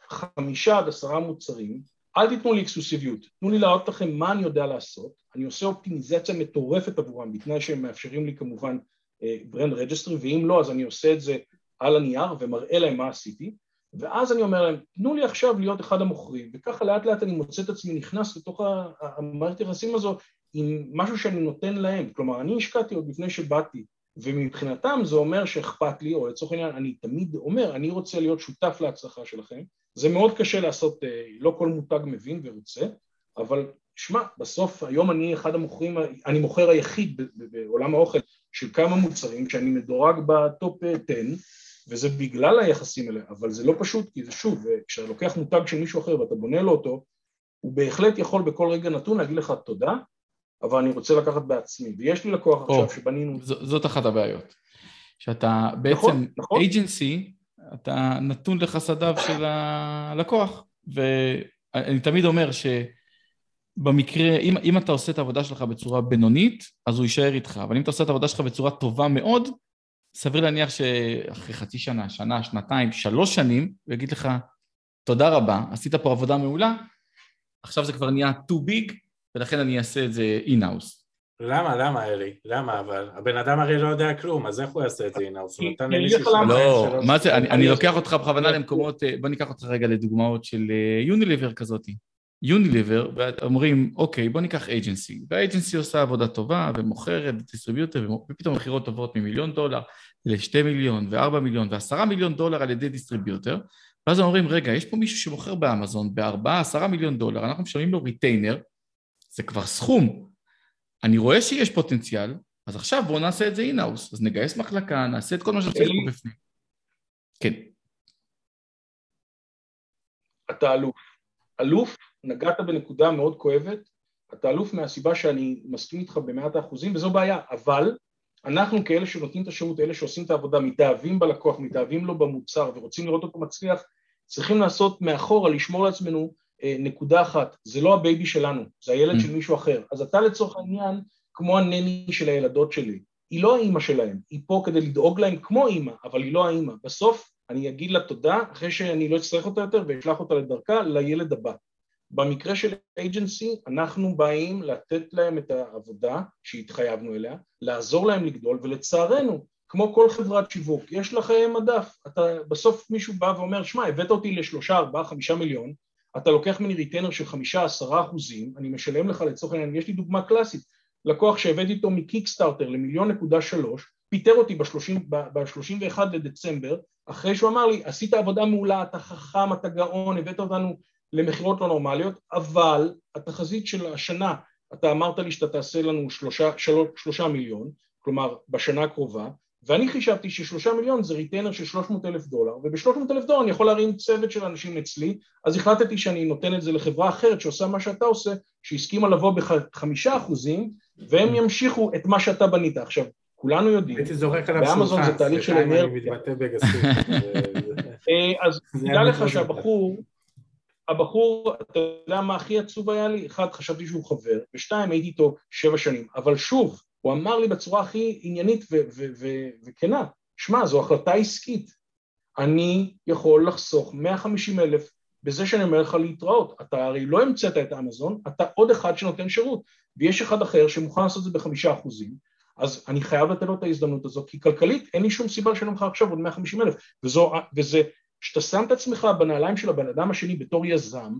חמישה עד עשרה מוצרים, אל תיתנו לי אקסקלוסיביות, תנו לי להראות לכם מה אני יודע לעשות, אני עושה אופטימיזציה מטורפת עבורם, בתנאי שהם מאפשרים לי כמובן brand uh, registry, ואם לא אז אני עושה את זה על הנייר ומראה להם מה עשיתי, ואז אני אומר להם, תנו לי עכשיו להיות אחד המוכרים, וככה לאט לאט אני מוצא את עצמי נכנס לתוך המערכת היחסים הזו עם משהו שאני נותן להם, כלומר אני השקעתי עוד לפני שבאתי, ומבחינתם זה אומר שאכפת לי, או לצורך העניין אני תמיד אומר, אני רוצה להיות שותף להצלחה שלכם, זה מאוד קשה לעשות, אה, לא כל מותג מבין ורוצה, אבל שמע, בסוף היום אני אחד המוכרים, אני מוכר היחיד בעולם האוכל של כמה מוצרים שאני מדורג בטופ 10 וזה בגלל היחסים האלה, אבל זה לא פשוט כי זה שוב, כשאתה לוקח מותג של מישהו אחר ואתה בונה לו אותו, הוא בהחלט יכול בכל רגע נתון להגיד לך תודה, אבל אני רוצה לקחת בעצמי, ויש לי לקוח או, עכשיו שבנינו... ז, זאת אחת הבעיות, שאתה בעצם נכון, נכון. אתה נתון לחסדיו של הלקוח, ואני תמיד אומר ש... במקרה, אם, אם אתה עושה את העבודה שלך בצורה בינונית, אז הוא יישאר איתך, אבל אם אתה עושה את העבודה שלך בצורה טובה מאוד, סביר להניח שאחרי חצי שנה, שנה, שנתיים, שלוש שנים, הוא יגיד לך, תודה רבה, עשית פה עבודה מעולה, עכשיו זה כבר נהיה too big, ולכן אני אעשה את זה in-house. למה, למה אלי? למה אבל? הבן אדם הרי לא יודע כלום, אז איך הוא יעשה את זה in-house? הוא נתן למישהו שנתיים, לא, מה זה, אני לוקח אותך בכוונה למקומות, אה, בוא ניקח אותך רגע לדוגמאות של יוניליבר כזאתי. יוניליבר, ואומרים, אוקיי, בוא ניקח agency, וה agency עושה עבודה טובה ומוכרת distributor, ופתאום מכירות עוברות ממיליון דולר לשתי מיליון וארבע מיליון ועשרה מיליון דולר על ידי distributor, ואז אומרים, רגע, יש פה מישהו שמוכר באמזון בארבעה, עשרה מיליון דולר, אנחנו משלמים לו retainer, זה כבר סכום, אני רואה שיש פוטנציאל, אז עכשיו בואו נעשה את זה in-house, אז נגייס מחלקה, נעשה את כל מה שצריך פה בפנים. כן. אתה אלוף. אלוף, נגעת בנקודה מאוד כואבת, אתה אלוף מהסיבה שאני מסכים איתך במאת האחוזים, וזו בעיה, אבל אנחנו כאלה שנותנים את השירות, אלה שעושים את העבודה, מתאהבים בלקוח, מתאהבים לו במוצר ורוצים לראות אותו מצליח, צריכים לעשות מאחורה, לשמור לעצמנו נקודה אחת, זה לא ה baby שלנו, זה הילד mm. של מישהו אחר. אז אתה לצורך העניין כמו ה nanny של הילדות שלי. היא לא האימא שלהם, היא פה כדי לדאוג להם כמו אימא, אבל היא לא האימא. בסוף אני אגיד לה תודה אחרי שאני לא אצטרך אותה יותר ואשלח אותה לדרכה לילד הבא. במקרה של agency אנחנו באים לתת להם את העבודה שהתחייבנו אליה, לעזור להם לגדול ולצערנו כמו כל חברת שיווק יש לכם מדף, אתה בסוף מישהו בא ואומר שמע הבאת אותי לשלושה ארבעה חמישה מיליון אתה לוקח ממני retainer של חמישה עשרה אחוזים, אני משלם לך לצורך העניין, יש לי דוגמה קלאסית, לקוח שהבאתי איתו מקיקסטארטר למיליון נקודה שלוש, פיטר אותי ב-31 לדצמבר, אחרי שהוא אמר לי, עשית עבודה מעולה, אתה חכם, אתה גאון, הבאת אותנו למכירות לא נורמליות, אבל התחזית של השנה, אתה אמרת לי שאתה תעשה לנו שלושה, שלוש, שלושה מיליון, כלומר בשנה הקרובה, ואני חישבתי ששלושה מיליון זה retainer של שלוש מאות אלף דולר, ובשלוש מאות אלף דולר אני יכול להרים צוות של אנשים אצלי, אז החלטתי שאני נותן את זה לחברה אחרת שעושה מה שאתה עושה, שהסכימה לבוא בחמישה אחוזים, והם ימשיכו את מה שאתה בנית. עכשיו, כולנו יודעים, באמזון זה תהליך של אנרגיה. אה, אז תדע לך שהבחור, הבחור, אתה יודע מה הכי עצוב היה לי? אחד, חשבתי שהוא חבר, ושתיים, הייתי איתו שבע שנים, אבל שוב, הוא אמר לי בצורה הכי עניינית וכנה, שמע, זו החלטה עסקית, אני יכול לחסוך 150 אלף בזה שאני אומר לך להתראות, אתה הרי לא המצאת את אמזון, אתה עוד אחד שנותן שירות, ויש אחד אחר שמוכן לעשות את זה בחמישה אחוזים, אז אני חייב לתת לו את ההזדמנות הזו, כי כלכלית אין לי שום סיבה לשלם לך עכשיו עוד 150 אלף, וזה, כשאתה שם את עצמך בנעליים של הבן אדם השני בתור יזם,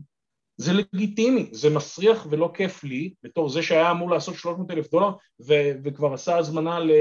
זה לגיטימי, זה מסריח ולא כיף לי, בתור זה שהיה אמור לעשות 300 אלף דולר ו- וכבר עשה הזמנה ל...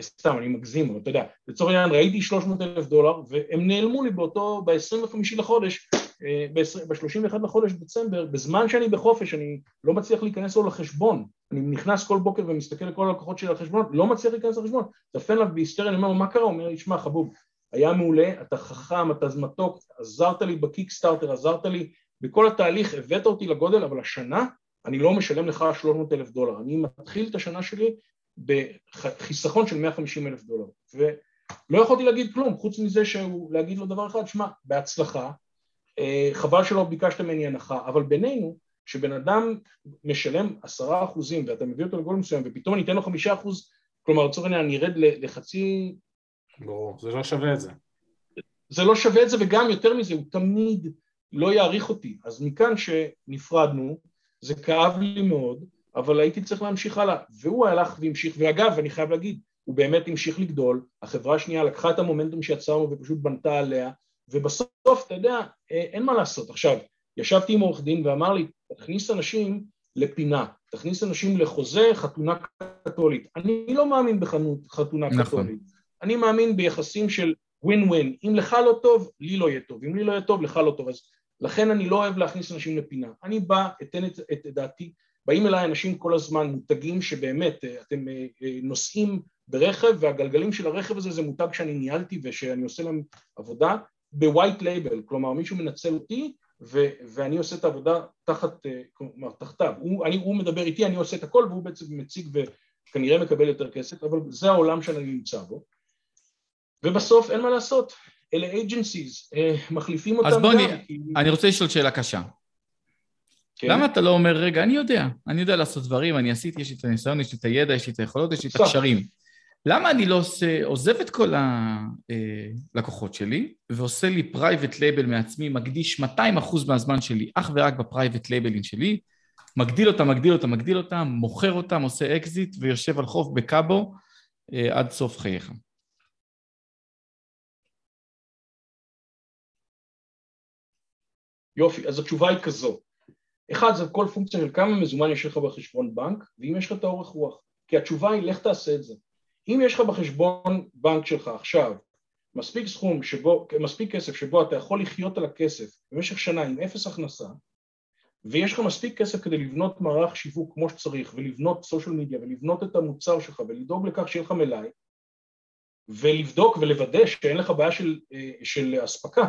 סתם, אני מגזים, אבל אתה יודע, לצורך העניין ראיתי 300 אלף דולר והם נעלמו לי באותו, ב-25 לחודש, אה, ב-31 לחודש דצמבר, בזמן שאני בחופש, אני לא מצליח להיכנס לו לחשבון, אני נכנס כל בוקר ומסתכל לכל הלקוחות שלי לחשבון, לא מצליח להיכנס לחשבון, טפל אליו בהיסטריה, אני אומר לו מה קרה? הוא אומר לי, שמע חבוב, היה מעולה, אתה חכם, אתה מתוק, עזרת לי בקיקסטארטר, עזרת לי בכל התהליך הבאת אותי לגודל, אבל השנה אני לא משלם לך 300 אלף דולר, אני מתחיל את השנה שלי בחיסכון של 150 אלף דולר, ולא יכולתי להגיד כלום, חוץ מזה שהוא להגיד לו דבר אחד, שמע, בהצלחה, אה, חבל שלא ביקשת ממני הנחה, אבל בינינו, כשבן אדם משלם עשרה אחוזים ואתה מביא אותו לגול מסוים ופתאום אני אתן לו חמישה אחוז, כלומר לצורך העניין אני ארד לחצי... ברור, זה לא שווה את זה. זה לא שווה את זה וגם יותר מזה, הוא תמיד לא יעריך אותי. אז מכאן שנפרדנו, זה כאב לי מאוד, אבל הייתי צריך להמשיך הלאה. והוא הלך והמשיך, ואגב, אני חייב להגיד, הוא באמת המשיך לגדול, החברה השנייה לקחה את המומנטום שיצרנו ופשוט בנתה עליה, ובסוף, אתה יודע, אה, אין מה לעשות. עכשיו, ישבתי עם עורך דין ואמר לי, תכניס אנשים לפינה, תכניס אנשים לחוזה חתונה קתולית. אני לא מאמין בחתונה נכון. קתולית, אני מאמין ביחסים של ווין ווין, אם לך לא טוב, לי לא יהיה טוב, אם לי לא יהיה טוב, לך לא טוב, אז לכן אני לא אוהב להכניס אנשים לפינה. אני בא, אתן את, את דעתי, באים אליי אנשים כל הזמן, מותגים שבאמת אה, אתם אה, נוסעים ברכב והגלגלים של הרכב הזה זה מותג שאני ניהלתי ושאני עושה להם עבודה ב white label, כלומר מישהו מנצל אותי ו- ואני עושה את העבודה תחת, אה, כלומר תחתיו, הוא, אני, הוא מדבר איתי, אני עושה את הכל והוא בעצם מציג וכנראה מקבל יותר כסף, אבל זה העולם שאני נמצא בו. ובסוף אין מה לעשות, אלה agencies, אה, מחליפים אותם אז בוא. אני, כי... אני רוצה לשאול שאלה קשה. כן. למה אתה לא אומר, רגע, אני יודע, אני יודע לעשות דברים, אני עשיתי, יש לי את הניסיון, יש לי את הידע, יש לי את היכולות, יש לי את הקשרים. למה אני לא עושה, עוזב את כל הלקוחות אה, שלי ועושה לי private label מעצמי, מקדיש 200 אחוז מהזמן שלי אך ורק ב private labelים שלי, מגדיל אותם, מגדיל אותם, מגדיל אותם, מוכר אותם, עושה אקזיט ויושב על חוף בקאבו אה, עד סוף חייך. יופי, אז התשובה היא כזו. אחד, זה כל פונקציה של כמה מזומן יש לך בחשבון בנק, ואם יש לך את האורך רוח. כי התשובה היא, לך תעשה את זה. אם יש לך בחשבון בנק שלך עכשיו מספיק סכום שבו, מספיק כסף שבו אתה יכול לחיות על הכסף במשך שנה עם אפס הכנסה ויש לך מספיק כסף כדי לבנות מערך שיווק כמו שצריך ולבנות סושיאל מדיה ולבנות את המוצר שלך ולדאוג לכך שיהיה לך מלאי ולבדוק ולוודא שאין לך בעיה של, אה, של אספקה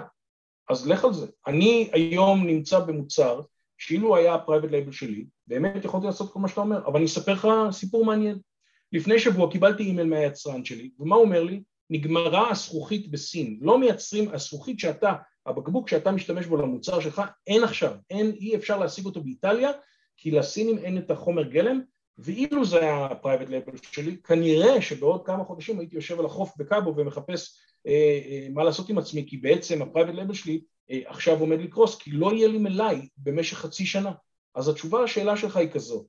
אז לך על זה. אני היום נמצא במוצר שאילו היה ה private label שלי באמת יכולתי לעשות כל מה שאתה אומר אבל אני אספר לך סיפור מעניין לפני שבוע קיבלתי אימייל מהיצרן שלי, ומה הוא אומר לי? נגמרה הזכוכית בסין, לא מייצרים, הזכוכית שאתה, הבקבוק שאתה משתמש בו למוצר שלך, אין עכשיו, אין, אי אפשר להשיג אותו באיטליה, כי לסינים אין את החומר גלם, ואילו זה היה ה private label שלי, כנראה שבעוד כמה חודשים הייתי יושב על החוף בקאבו ומחפש מה לעשות עם עצמי, כי בעצם ה private label שלי אה, עכשיו עומד לקרוס, כי לא יהיה לי מלאי במשך חצי שנה. אז התשובה לשאלה שלך היא כזו,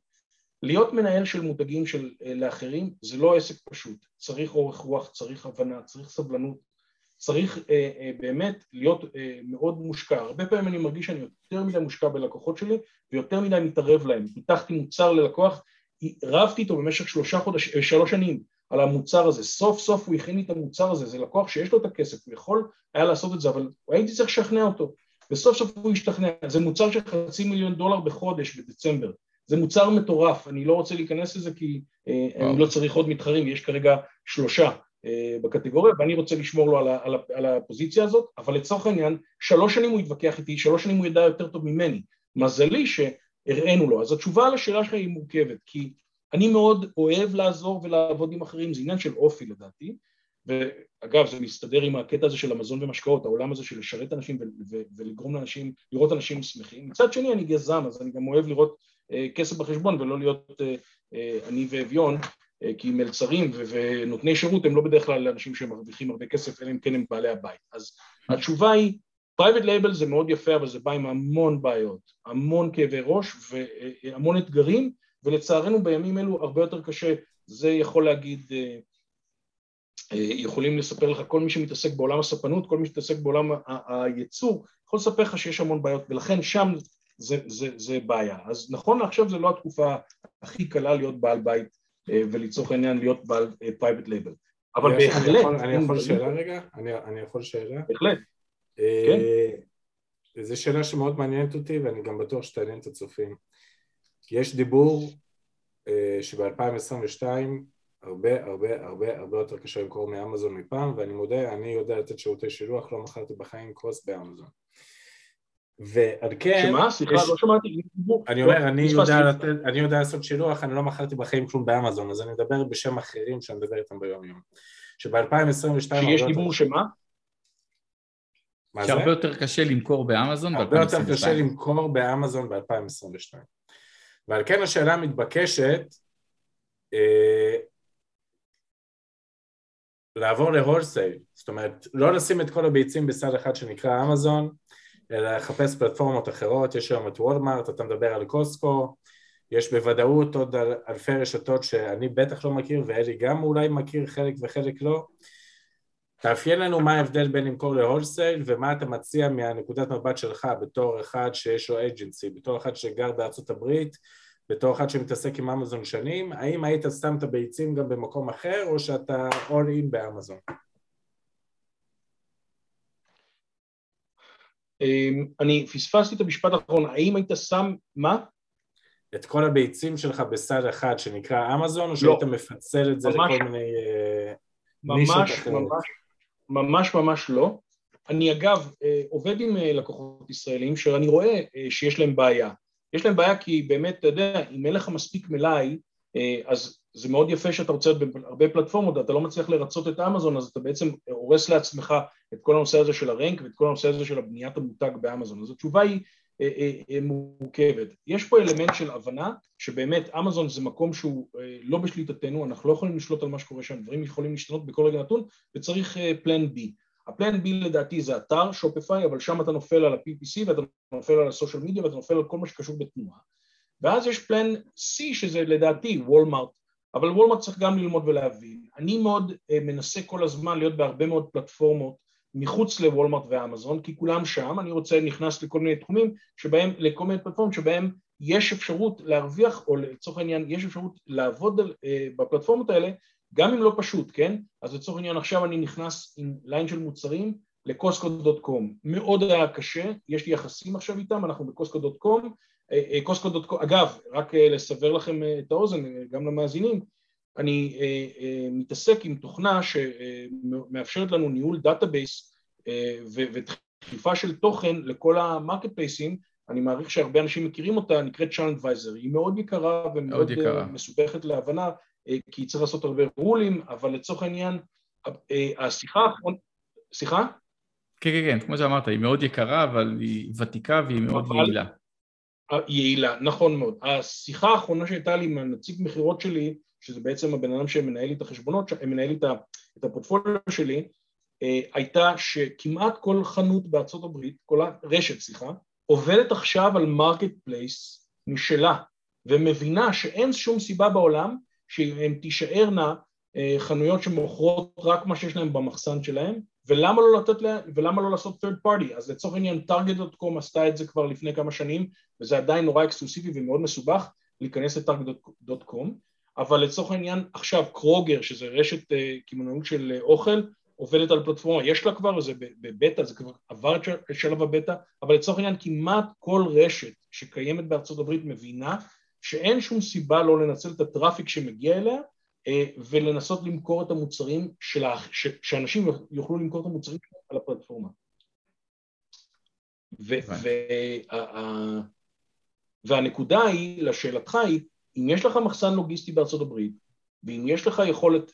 להיות מנהל של מותגים של, אה, לאחרים זה לא עסק פשוט, צריך אורך רוח, צריך הבנה, צריך סבלנות, צריך אה, אה, באמת להיות אה, מאוד מושקע. הרבה פעמים אני מרגיש שאני יותר מדי מושקע בלקוחות שלי ויותר מדי מתערב להם. פיתחתי מוצר ללקוח, רבתי איתו במשך שלושה חודש, אה, שלוש שנים על המוצר הזה, סוף סוף הוא הכין לי את המוצר הזה, זה לקוח שיש לו את הכסף, הוא יכול היה לעשות את זה, אבל הייתי צריך לשכנע אותו, וסוף סוף הוא השתכנע, זה מוצר של חצי מיליון דולר בחודש בדצמבר, זה מוצר מטורף, אני לא רוצה להיכנס לזה כי אה, אני לא צריך עוד מתחרים, יש כרגע שלושה אה, בקטגוריה ואני רוצה לשמור לו על, על, על הפוזיציה הזאת, אבל לצורך העניין, שלוש שנים הוא יתווכח איתי, שלוש שנים הוא ידע יותר טוב ממני. מזלי שהראינו לו. אז התשובה על השאלה שלך היא מורכבת, כי אני מאוד אוהב לעזור ולעבוד עם אחרים, זה עניין של אופי לדעתי, ואגב זה מסתדר עם הקטע הזה של המזון ומשקאות, העולם הזה של לשרת אנשים ולגרום לאנשים, לראות אנשים שמחים. מצד שני אני גם, אז אני גם אוהב לראות אה, כסף בחשבון ולא להיות אה, אה, אביון כי מלצרים ונותני שירות הם לא בדרך כלל אנשים שמרוויחים הרבה כסף אלא אם כן הם בעלי הבית אז התשובה היא private label זה מאוד יפה אבל זה בא עם המון בעיות המון כאבי ראש והמון אתגרים ולצערנו בימים אלו הרבה יותר קשה זה יכול להגיד יכולים לספר לך כל מי שמתעסק בעולם הספנות, כל מי שמתעסק בעולם הייצור, יכול לספר לך שיש המון בעיות ולכן שם זה, זה, זה בעיה. אז נכון לעכשיו זו לא התקופה הכי קלה להיות בעל בית אה, ולצורך העניין להיות בעל private אה, לייבל. אבל בהחלט... אני יכול, אני יכול שאלה רגע? אני, אני יכול שאלה? בהחלט, אה, כן. זו שאלה שמאוד מעניינת אותי ואני גם בטוח שתעניין את הצופים. יש דיבור שב-2022 הרבה הרבה הרבה הרבה יותר קשה למכור מאמזון מפעם ואני מודה, אני יודע לתת שירותי שילוח, לא מכרתי בחיים קרוס באמזון. ועל כן... שמה? סליחה, יש... לא שמעתי. אני אומר, לא, אני יודע, לתת, אני יודע לעשות שילוח, אני לא מכרתי בחיים כלום באמזון, אז אני מדבר בשם אחרים שאני מדבר איתם ביום יום. שב-2022... שיש דיבור שמה? מה שהרבה יותר קשה למכור באמזון ב-2022. הרבה יותר קשה למכור באמזון ב-2022. ועל כן השאלה המתבקשת, אה, לעבור להולסייל, זאת אומרת, לא לשים את כל הביצים בסל אחד שנקרא אמזון, אלא לחפש פלטפורמות אחרות, יש היום את וולמארט, אתה מדבר על קוסקו, יש בוודאות עוד אלפי רשתות שאני בטח לא מכיר ואלי גם אולי מכיר חלק וחלק לא. תאפיין לנו מה ההבדל בין למכור להולסייל ומה אתה מציע מהנקודת מבט שלך בתור אחד שיש לו אג'נסי, בתור אחד שגר בארצות הברית, בתור אחד שמתעסק עם אמזון שנים, האם היית שם את הביצים גם במקום אחר או שאתה all in באמזון? אמ, אני פספסתי את המשפט האחרון, האם היית שם, מה? את כל הביצים שלך בסל אחד שנקרא אמזון, או שהיית לא. מפצל את זה לכל מיני uh, ממש, ממש, ממש ממש לא. אני אגב uh, עובד עם uh, לקוחות ישראלים שאני רואה uh, שיש להם בעיה. יש להם בעיה כי באמת, אתה יודע, אם אין לך מספיק מלאי, אז זה מאוד יפה שאתה רוצה להיות בהרבה פלטפורמות, אתה לא מצליח לרצות את אמזון, אז אתה בעצם הורס לעצמך את כל הנושא הזה של הרנק ואת כל הנושא הזה של הבניית המותג באמזון. אז התשובה היא אה, אה, אה, מורכבת. יש פה אלמנט של הבנה שבאמת אמזון זה מקום שהוא לא בשליטתנו, אנחנו לא יכולים לשלוט על מה שקורה שם, דברים יכולים להשתנות בכל רגע נתון וצריך פלן בי. הפלן בי לדעתי זה אתר, שופיפיי, אבל שם אתה נופל על ה-PPC ואתה נופל על הסושיאל מדיה ואתה נופל על כל מה שקשור בתנועה. ואז יש פלן C שזה לדעתי וולמארט, אבל וולמארט צריך גם ללמוד ולהבין. אני מאוד מנסה כל הזמן להיות בהרבה מאוד פלטפורמות מחוץ לוולמארט ואמזון, כי כולם שם, אני רוצה, נכנס לכל מיני תחומים שבהם, לכל מיני פלטפורמות שבהם יש אפשרות להרוויח, או לצורך העניין יש אפשרות לעבוד על, אה, בפלטפורמות האלה, גם אם לא פשוט, כן? אז לצורך העניין עכשיו אני נכנס עם ליין של מוצרים ל Costco.com, מאוד היה קשה, יש לי יחסים עכשיו איתם, אנחנו ב Costco.com, אה, אה, Costco.com, אגב, רק אה, לסבר לכם את האוזן, גם למאזינים, אני אה, אה, מתעסק עם תוכנה שמאפשרת לנו ניהול database אה, ודחיפה של תוכן לכל ה marketplaceים, אני מעריך שהרבה אנשים מכירים אותה, נקראת ChannelAdvisor, היא מאוד יקרה ומאוד יקרה. מסובכת להבנה, כי צריך לעשות הרבה ruleים, אבל לצורך העניין, השיחה האחרונה, סליחה? כן, כן, כן, כמו שאמרת, היא מאוד יקרה, אבל היא ותיקה והיא מאוד אבל... יעילה. יעילה, נכון מאוד. השיחה האחרונה שהייתה לי עם הנציג מכירות שלי, שזה בעצם הבן אדם שמנהל את החשבונות, מנהל לי את הפורטפוליו שלי, אה, הייתה שכמעט כל חנות בארצות הברית, כל הרשת, סליחה, עובדת עכשיו על marketplace משלה, ומבינה שאין שום סיבה בעולם שהן תישארנה אה, חנויות שמוכרות רק מה שיש להן במחסן שלהן, ולמה לא, לתת לה, ולמה לא לעשות third party? אז לצורך העניין target.com עשתה את זה כבר לפני כמה שנים, וזה עדיין נורא אקסקלוסיבי ומאוד מסובך להיכנס ל-target.com, אבל לצורך העניין עכשיו קרוגר, שזה רשת uh, קמעונאות של uh, אוכל, עובדת על פלטפורמה, יש לה כבר, זה בבטא, זה כבר עבר את שלב הבטא, אבל לצורך העניין כמעט כל רשת שקיימת בארצות הברית מבינה שאין שום סיבה לא לנצל את הטראפיק שמגיע אליה uh, ולנסות למכור את המוצרים, שלה, ש, שאנשים יוכלו למכור את המוצרים על הפלטפורמה. ו, וה, והנקודה היא, לשאלתך היא, אם יש לך מחסן לוגיסטי בארצות הברית, ואם יש לך יכולת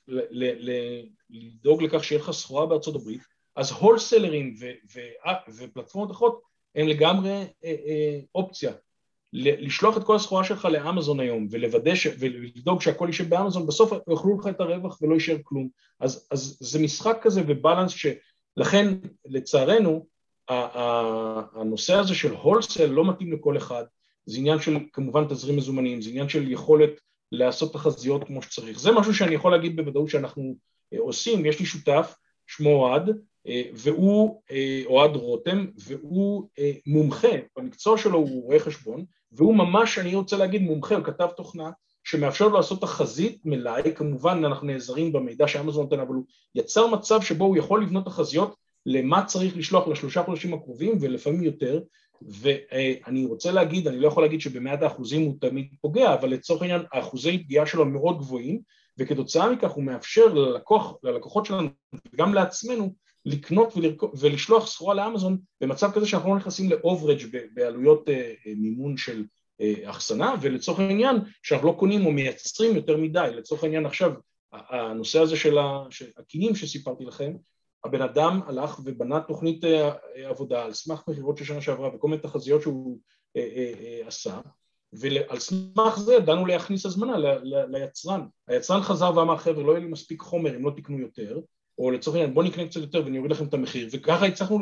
לדאוג לכך שיהיה לך סחורה בארצות הברית, אז הולסלרים אה, ופלטפורמות אחרות הם לגמרי אה, אה, אופציה. לשלוח את כל הסחורה שלך לאמזון היום ולוודא ש... ולדאוג שהכל יישב באמזון, בסוף יאכלו לך את הרווח ולא יישאר כלום. אז, אז זה משחק כזה ובלנס שלכן לצערנו הנושא הזה של הולסל לא מתאים לכל אחד, זה עניין של כמובן תזרים מזומנים, זה עניין של יכולת לעשות תחזיות כמו שצריך. זה משהו שאני יכול להגיד בוודאות שאנחנו אה, עושים, יש לי שותף, שמו אוהד, אה, והוא, אה, אוהד רותם, והוא מומחה, במקצוע שלו הוא רואה חשבון, והוא ממש, אני רוצה להגיד מומחה, הוא כתב תוכנה שמאפשר לו לעשות תחזית מלאי, כמובן אנחנו נעזרים במידע שאמזון נותן, אבל הוא יצר מצב שבו הוא יכול לבנות תחזיות למה צריך לשלוח לשלושה חודשים הקרובים ולפעמים יותר, ואני רוצה להגיד, אני לא יכול להגיד שבמאת האחוזים הוא תמיד פוגע, אבל לצורך העניין האחוזי פגיעה שלו מאוד גבוהים, וכתוצאה מכך הוא מאפשר ללקוח, ללקוחות שלנו וגם לעצמנו לקנות ולשלוח סחורה לאמזון במצב כזה שאנחנו לא נכנסים לאוברג' בעלויות אה, אה, מימון של אה, אחסנה, ולצורך העניין שאנחנו לא קונים או מייצרים יותר מדי, לצורך העניין עכשיו הנושא הזה של הקינים שסיפרתי לכם, הבן אדם הלך ובנה תוכנית עבודה על סמך מכירות של שנה שעברה וכל מיני תחזיות שהוא עשה, ועל סמך זה ידענו להכניס הזמנה ליצרן. היצרן חזר ואמר, חבר'ה, לא יהיה לי מספיק חומר אם לא תקנו יותר, או לצורך העניין, בואו נקנה קצת יותר ואני אוריד לכם את המחיר, וככה הצלחנו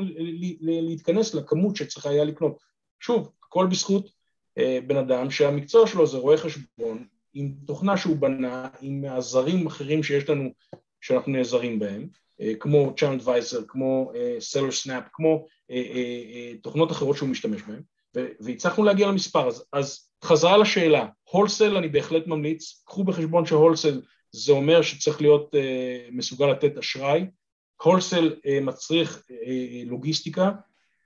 להתכנס לכמות שצריך היה לקנות. שוב, הכל בזכות אה, בן אדם שהמקצוע שלו זה רואה חשבון, עם תוכנה שהוא בנה, עם עזרים אחרים שיש לנו, שאנחנו נעזרים בהם, אה, כמו ChannelAdvisor, כמו Seller Snap, כמו אה, תוכנות אחרות שהוא משתמש בהן, והצלחנו להגיע למספר. אז, אז חזרה לשאלה, הולסל אני בהחלט ממליץ, קחו בחשבון שהולסל זה אומר שצריך להיות מסוגל לתת אשראי, הולסל מצריך לוגיסטיקה,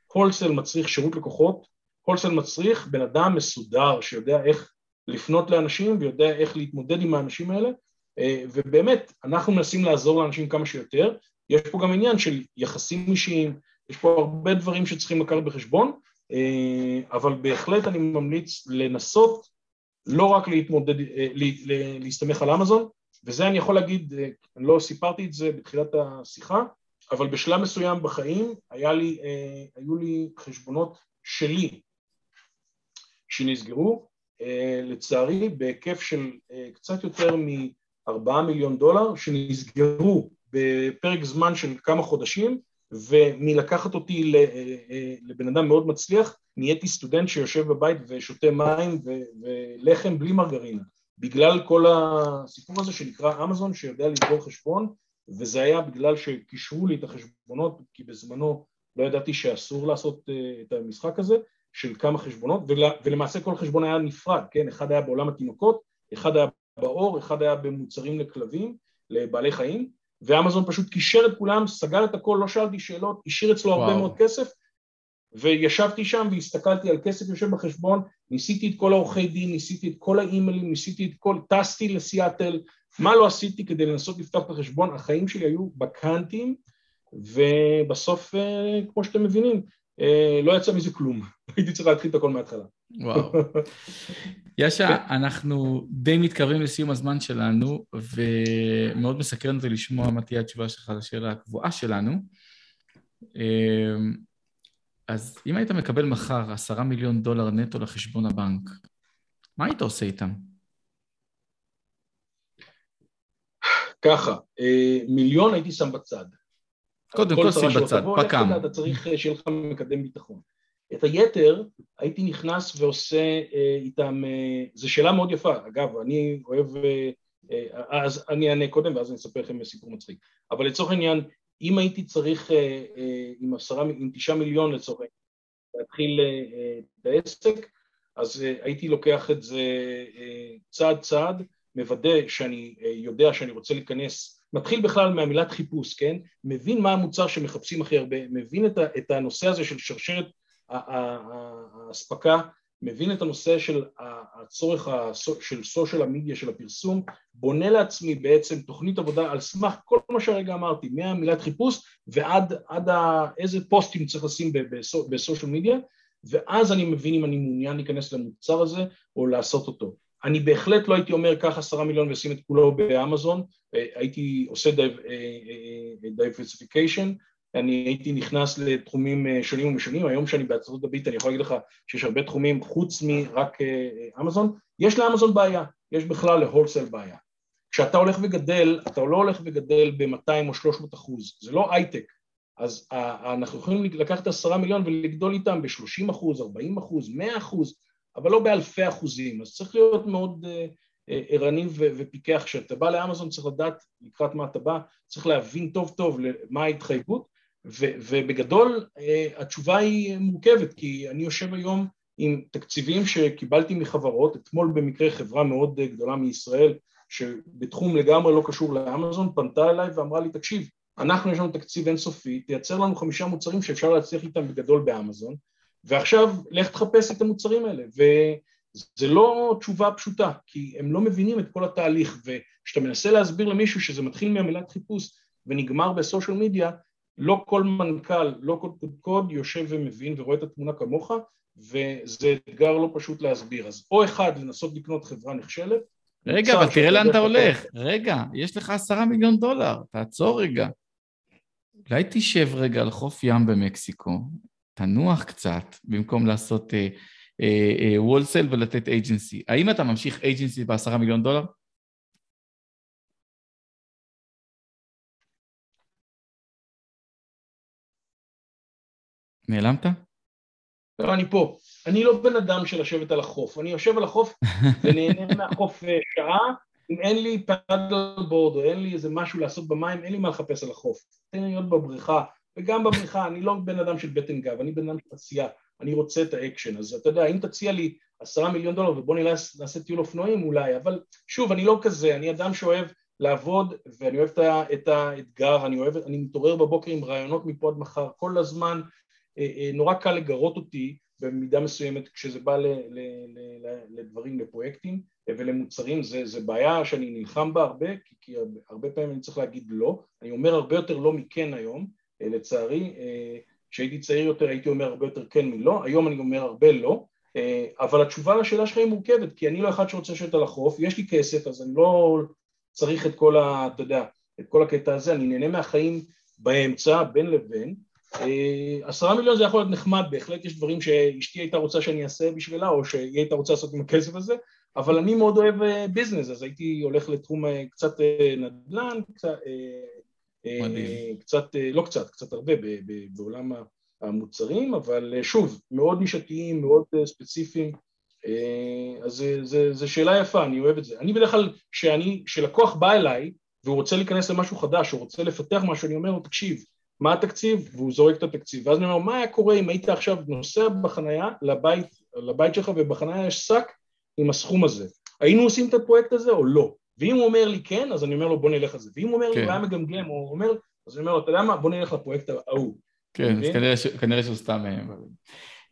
הולסל מצריך שירות לקוחות, הולסל מצריך בן אדם מסודר שיודע איך לפנות לאנשים ויודע איך להתמודד עם האנשים האלה ובאמת אנחנו מנסים לעזור לאנשים כמה שיותר, יש פה גם עניין של יחסים אישיים, יש פה הרבה דברים שצריכים לקחת בחשבון אבל בהחלט אני ממליץ לנסות לא רק להתמודד, להסתמך על אמזון, וזה אני יכול להגיד, אה, אני לא סיפרתי את זה בתחילת השיחה, אבל בשלב מסוים בחיים היה לי, אה, היו לי חשבונות שלי שנסגרו, אה, לצערי בהיקף של קצת יותר מארבעה מיליון דולר, שנסגרו בפרק זמן של כמה חודשים, ומלקחת אותי לבן אדם מאוד מצליח, נהייתי סטודנט שיושב בבית ושותה מים ולחם בלי מרגרינה. בגלל כל הסיפור הזה שנקרא אמזון שיודע לסגור חשבון וזה היה בגלל שקישרו לי את החשבונות כי בזמנו לא ידעתי שאסור לעשות אה, את המשחק הזה של כמה חשבונות ולמעשה כל חשבון היה נפרד, כן? אחד היה בעולם התינוקות, אחד היה באור, אחד היה במוצרים לכלבים, לבעלי חיים ואמזון פשוט קישר את כולם, סגר את הכל, לא שאלתי שאלות, השאיר אצלו וואו. הרבה מאוד כסף וישבתי שם והסתכלתי על כסף יושב בחשבון, ניסיתי את כל העורכי דין, ניסיתי את כל האימיילים, ניסיתי את כל, טסתי לסיאטל, מה לא עשיתי כדי לנסות לפתוח את החשבון, החיים שלי היו בקאנטים, ובסוף, אה, כמו שאתם מבינים, לא יצא מזה כלום, הייתי צריך להתחיל את הכל מההתחלה. וואו. יאשה, אנחנו די מתקרבים לסיום הזמן שלנו, ומאוד מסקרן אותי לשמוע מה תהיה התשובה שלך לשאלה הקבועה שלנו. אה, אז אם היית מקבל מחר עשרה מיליון דולר נטו לחשבון הבנק, מה היית עושה איתם? ככה, אה, מיליון הייתי שם בצד. קודם כל שים בצד, פק"ם. אתה צריך אה, שיהיה לך מקדם ביטחון. את היתר הייתי נכנס ועושה אה, איתם, זו שאלה מאוד יפה, אגב, אני אוהב, אז אני אענה קודם ואז אני אספר לכם סיפור מצחיק, אבל לצורך העניין, אם הייתי צריך אה, אה, עם עשרה, עם תשעה מיליון לצורך העניין להתחיל אה, את העסק, אז הייתי לוקח את זה צעד צעד, מוודא שאני יודע שאני רוצה להיכנס, מתחיל בכלל מהמילת חיפוש, כן? מבין מה המוצר שמחפשים הכי הרבה, מבין את הנושא הזה של שרשרת האספקה מבין את הנושא של הצורך של סושיאל המדיה, של הפרסום, בונה לעצמי בעצם תוכנית עבודה על סמך כל מה שהרגע אמרתי, מהמילת חיפוש ועד עד ה, איזה פוסטים צריך לשים בסושיאל מדיה, ואז אני מבין אם אני מעוניין להיכנס למוצר הזה או לעשות אותו. אני בהחלט לא הייתי אומר קח עשרה מיליון ושים את כולו באמזון, הייתי עושה diversification, אני הייתי נכנס לתחומים אה, שונים ומשונים, היום שאני בארצות הברית אני יכול להגיד לך שיש הרבה תחומים חוץ מ, רק אה, אה, אמזון, יש לאמזון בעיה, יש בכלל ל wholesale בעיה. כשאתה הולך וגדל, אתה לא הולך וגדל ב-200 או 300 אחוז, זה לא הייטק, אז אנחנו יכולים לקחת עשרה מיליון ולגדול איתם ב-30 אחוז, 40 אחוז, 100 אחוז, אבל לא באלפי אחוזים, אז צריך להיות מאוד ערני ופיקח. כשאתה בא לאמזון צריך לדעת לקראת מה אתה בא, צריך להבין טוב טוב מה ההתחייבות. ובגדול אה, התשובה היא מורכבת, כי אני יושב היום עם תקציבים שקיבלתי מחברות, אתמול במקרה חברה מאוד גדולה מישראל, שבתחום לגמרי לא קשור לאמזון, פנתה אליי ואמרה לי, תקשיב, אנחנו יש לנו תקציב אינסופי, תייצר לנו חמישה מוצרים שאפשר להצליח איתם בגדול באמזון, ועכשיו לך תחפש את המוצרים האלה, וזה לא תשובה פשוטה, כי הם לא מבינים את כל התהליך, וכשאתה מנסה להסביר למישהו שזה מתחיל מהמילת חיפוש ונגמר בסושיאל מדיה, לא כל מנכ"ל, לא כל קודקוד יושב ומבין ורואה את התמונה כמוך וזה אתגר לא פשוט להסביר. אז או אחד, לנסות לקנות חברה נכשלת. רגע, אבל תראה לאן אתה הולך. רגע, יש לך עשרה מיליון דולר, תעצור רגע. אולי תשב רגע על חוף ים במקסיקו, תנוח קצת, במקום לעשות וולסל uh, uh, uh, ולתת אייג'נסי. האם אתה ממשיך אייג'נסי בעשרה מיליון דולר? נעלמת? לא, אני פה. אני לא בן אדם של לשבת על החוף. אני יושב על החוף ונהנה מהחוף אה, שעה, אם אין לי paddle board או אין לי איזה משהו לעשות במים, אין לי מה לחפש על החוף. תן לי להיות בבריכה, וגם בבריכה, אני לא בן אדם של בטן גב, אני בן אדם של עשייה, אני רוצה את האקשן. אז אתה יודע, אם תציע לי עשרה מיליון דולר ובוא נעשה טיול אופנועים אולי, אבל שוב, אני לא כזה, אני אדם שאוהב לעבוד ואני אוהב את האתגר, אני אוהב, אני מתעורר בבוקר עם רעיונות מפה עד מחר, כל הזמן. אה, אה, נורא קל לגרות אותי במידה מסוימת כשזה בא ל, ל, ל, לדברים, לפרויקטים אה, ולמוצרים, זה, זה בעיה שאני נלחם בה הרבה, כי, כי הרבה פעמים אני צריך להגיד לא, אני אומר הרבה יותר לא מכן היום, לצערי, כשהייתי צעיר יותר הייתי אומר הרבה יותר כן מלא, היום אני אומר הרבה לא, אבל התשובה לשאלה שלך היא מורכבת, כי אני לא אחד שרוצה לשבת על החוף, יש לי כסף אז אני לא צריך את כל ה... אתה יודע, את כל הקטע הזה, אני נהנה מהחיים באמצע, בין לבין, אה, עשרה מיליון זה יכול להיות נחמד, בהחלט יש דברים שאשתי הייתה רוצה שאני אעשה בשבילה, או שהיא הייתה רוצה לעשות עם הכסף הזה, אבל אני מאוד אוהב ביזנס, אה, אז הייתי הולך לתחום אה, קצת נדל"ן, קצת, קצת, לא קצת, קצת הרבה בעולם המוצרים, אבל שוב, מאוד נישתיים, מאוד ספציפיים, אז זו שאלה יפה, אני אוהב את זה. אני בדרך כלל, כשלקוח בא אליי והוא רוצה להיכנס למשהו חדש, הוא רוצה לפתח משהו, אני אומר לו, תקשיב, מה התקציב? והוא זורק את התקציב. ואז אני אומר, מה היה קורה אם היית עכשיו נוסע בחנייה לבית, לבית שלך ובחנייה יש שק עם הסכום הזה? היינו עושים את הפרויקט הזה או לא? ואם הוא אומר לי כן, אז אני אומר לו בוא נלך על זה. ואם הוא אומר כן. לי הוא היה מגמגם, או אומר, אז אני אומר לו, אתה יודע מה, בוא נלך לפרויקט ההוא. כן, אז כנראה, ש... כנראה שהוא סתם... אה,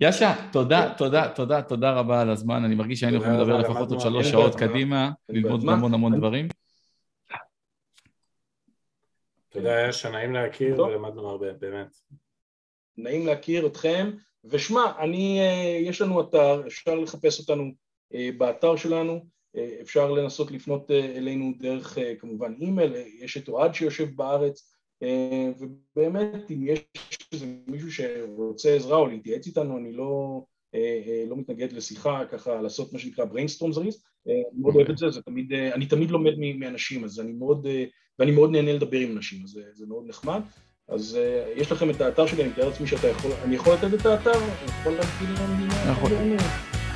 יאשה, תודה, כן. תודה, תודה, תודה רבה על הזמן, אני מרגיש שהיינו יכולים לדבר לפחות עוד שלוש שעות קדימה, ללמוד המון המון דברים. תודה, היה שנעים להכיר ולמדנו הרבה, באמת. נעים להכיר אתכם, ושמע, אני, אה, יש לנו אתר, אפשר לחפש אותנו אה, באתר שלנו, אפשר לנסות לפנות אלינו דרך כמובן אימייל, יש את אוהד שיושב בארץ, ובאמת אם יש איזה מישהו שרוצה עזרה או להתייעץ איתנו, אני לא, לא מתנגד לשיחה, ככה לעשות מה שנקרא brainstorm זריז, אני מאוד אוהב את זה, זה תמיד, אני תמיד לומד מאנשים, אז אני מאוד ואני מאוד נהנה לדבר עם אנשים, אז אה, זה מאוד נחמד. אז uh, יש לכם את האתר שלי, אני מתאר לעצמי שאתה יכול, אני יכול לתת את האתר? אני יכול להגיד למדינה? נכון.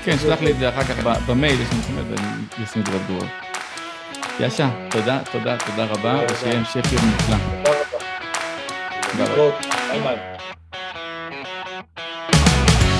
כן, שלח לי את זה אחר כך במייל, יש לי מקומות ואני אשים את זה בתגובות. יאשה, תודה, תודה, תודה רבה, ושיהיה המשך יום נפלא. תודה רבה. תודה רבה. ביי ביי.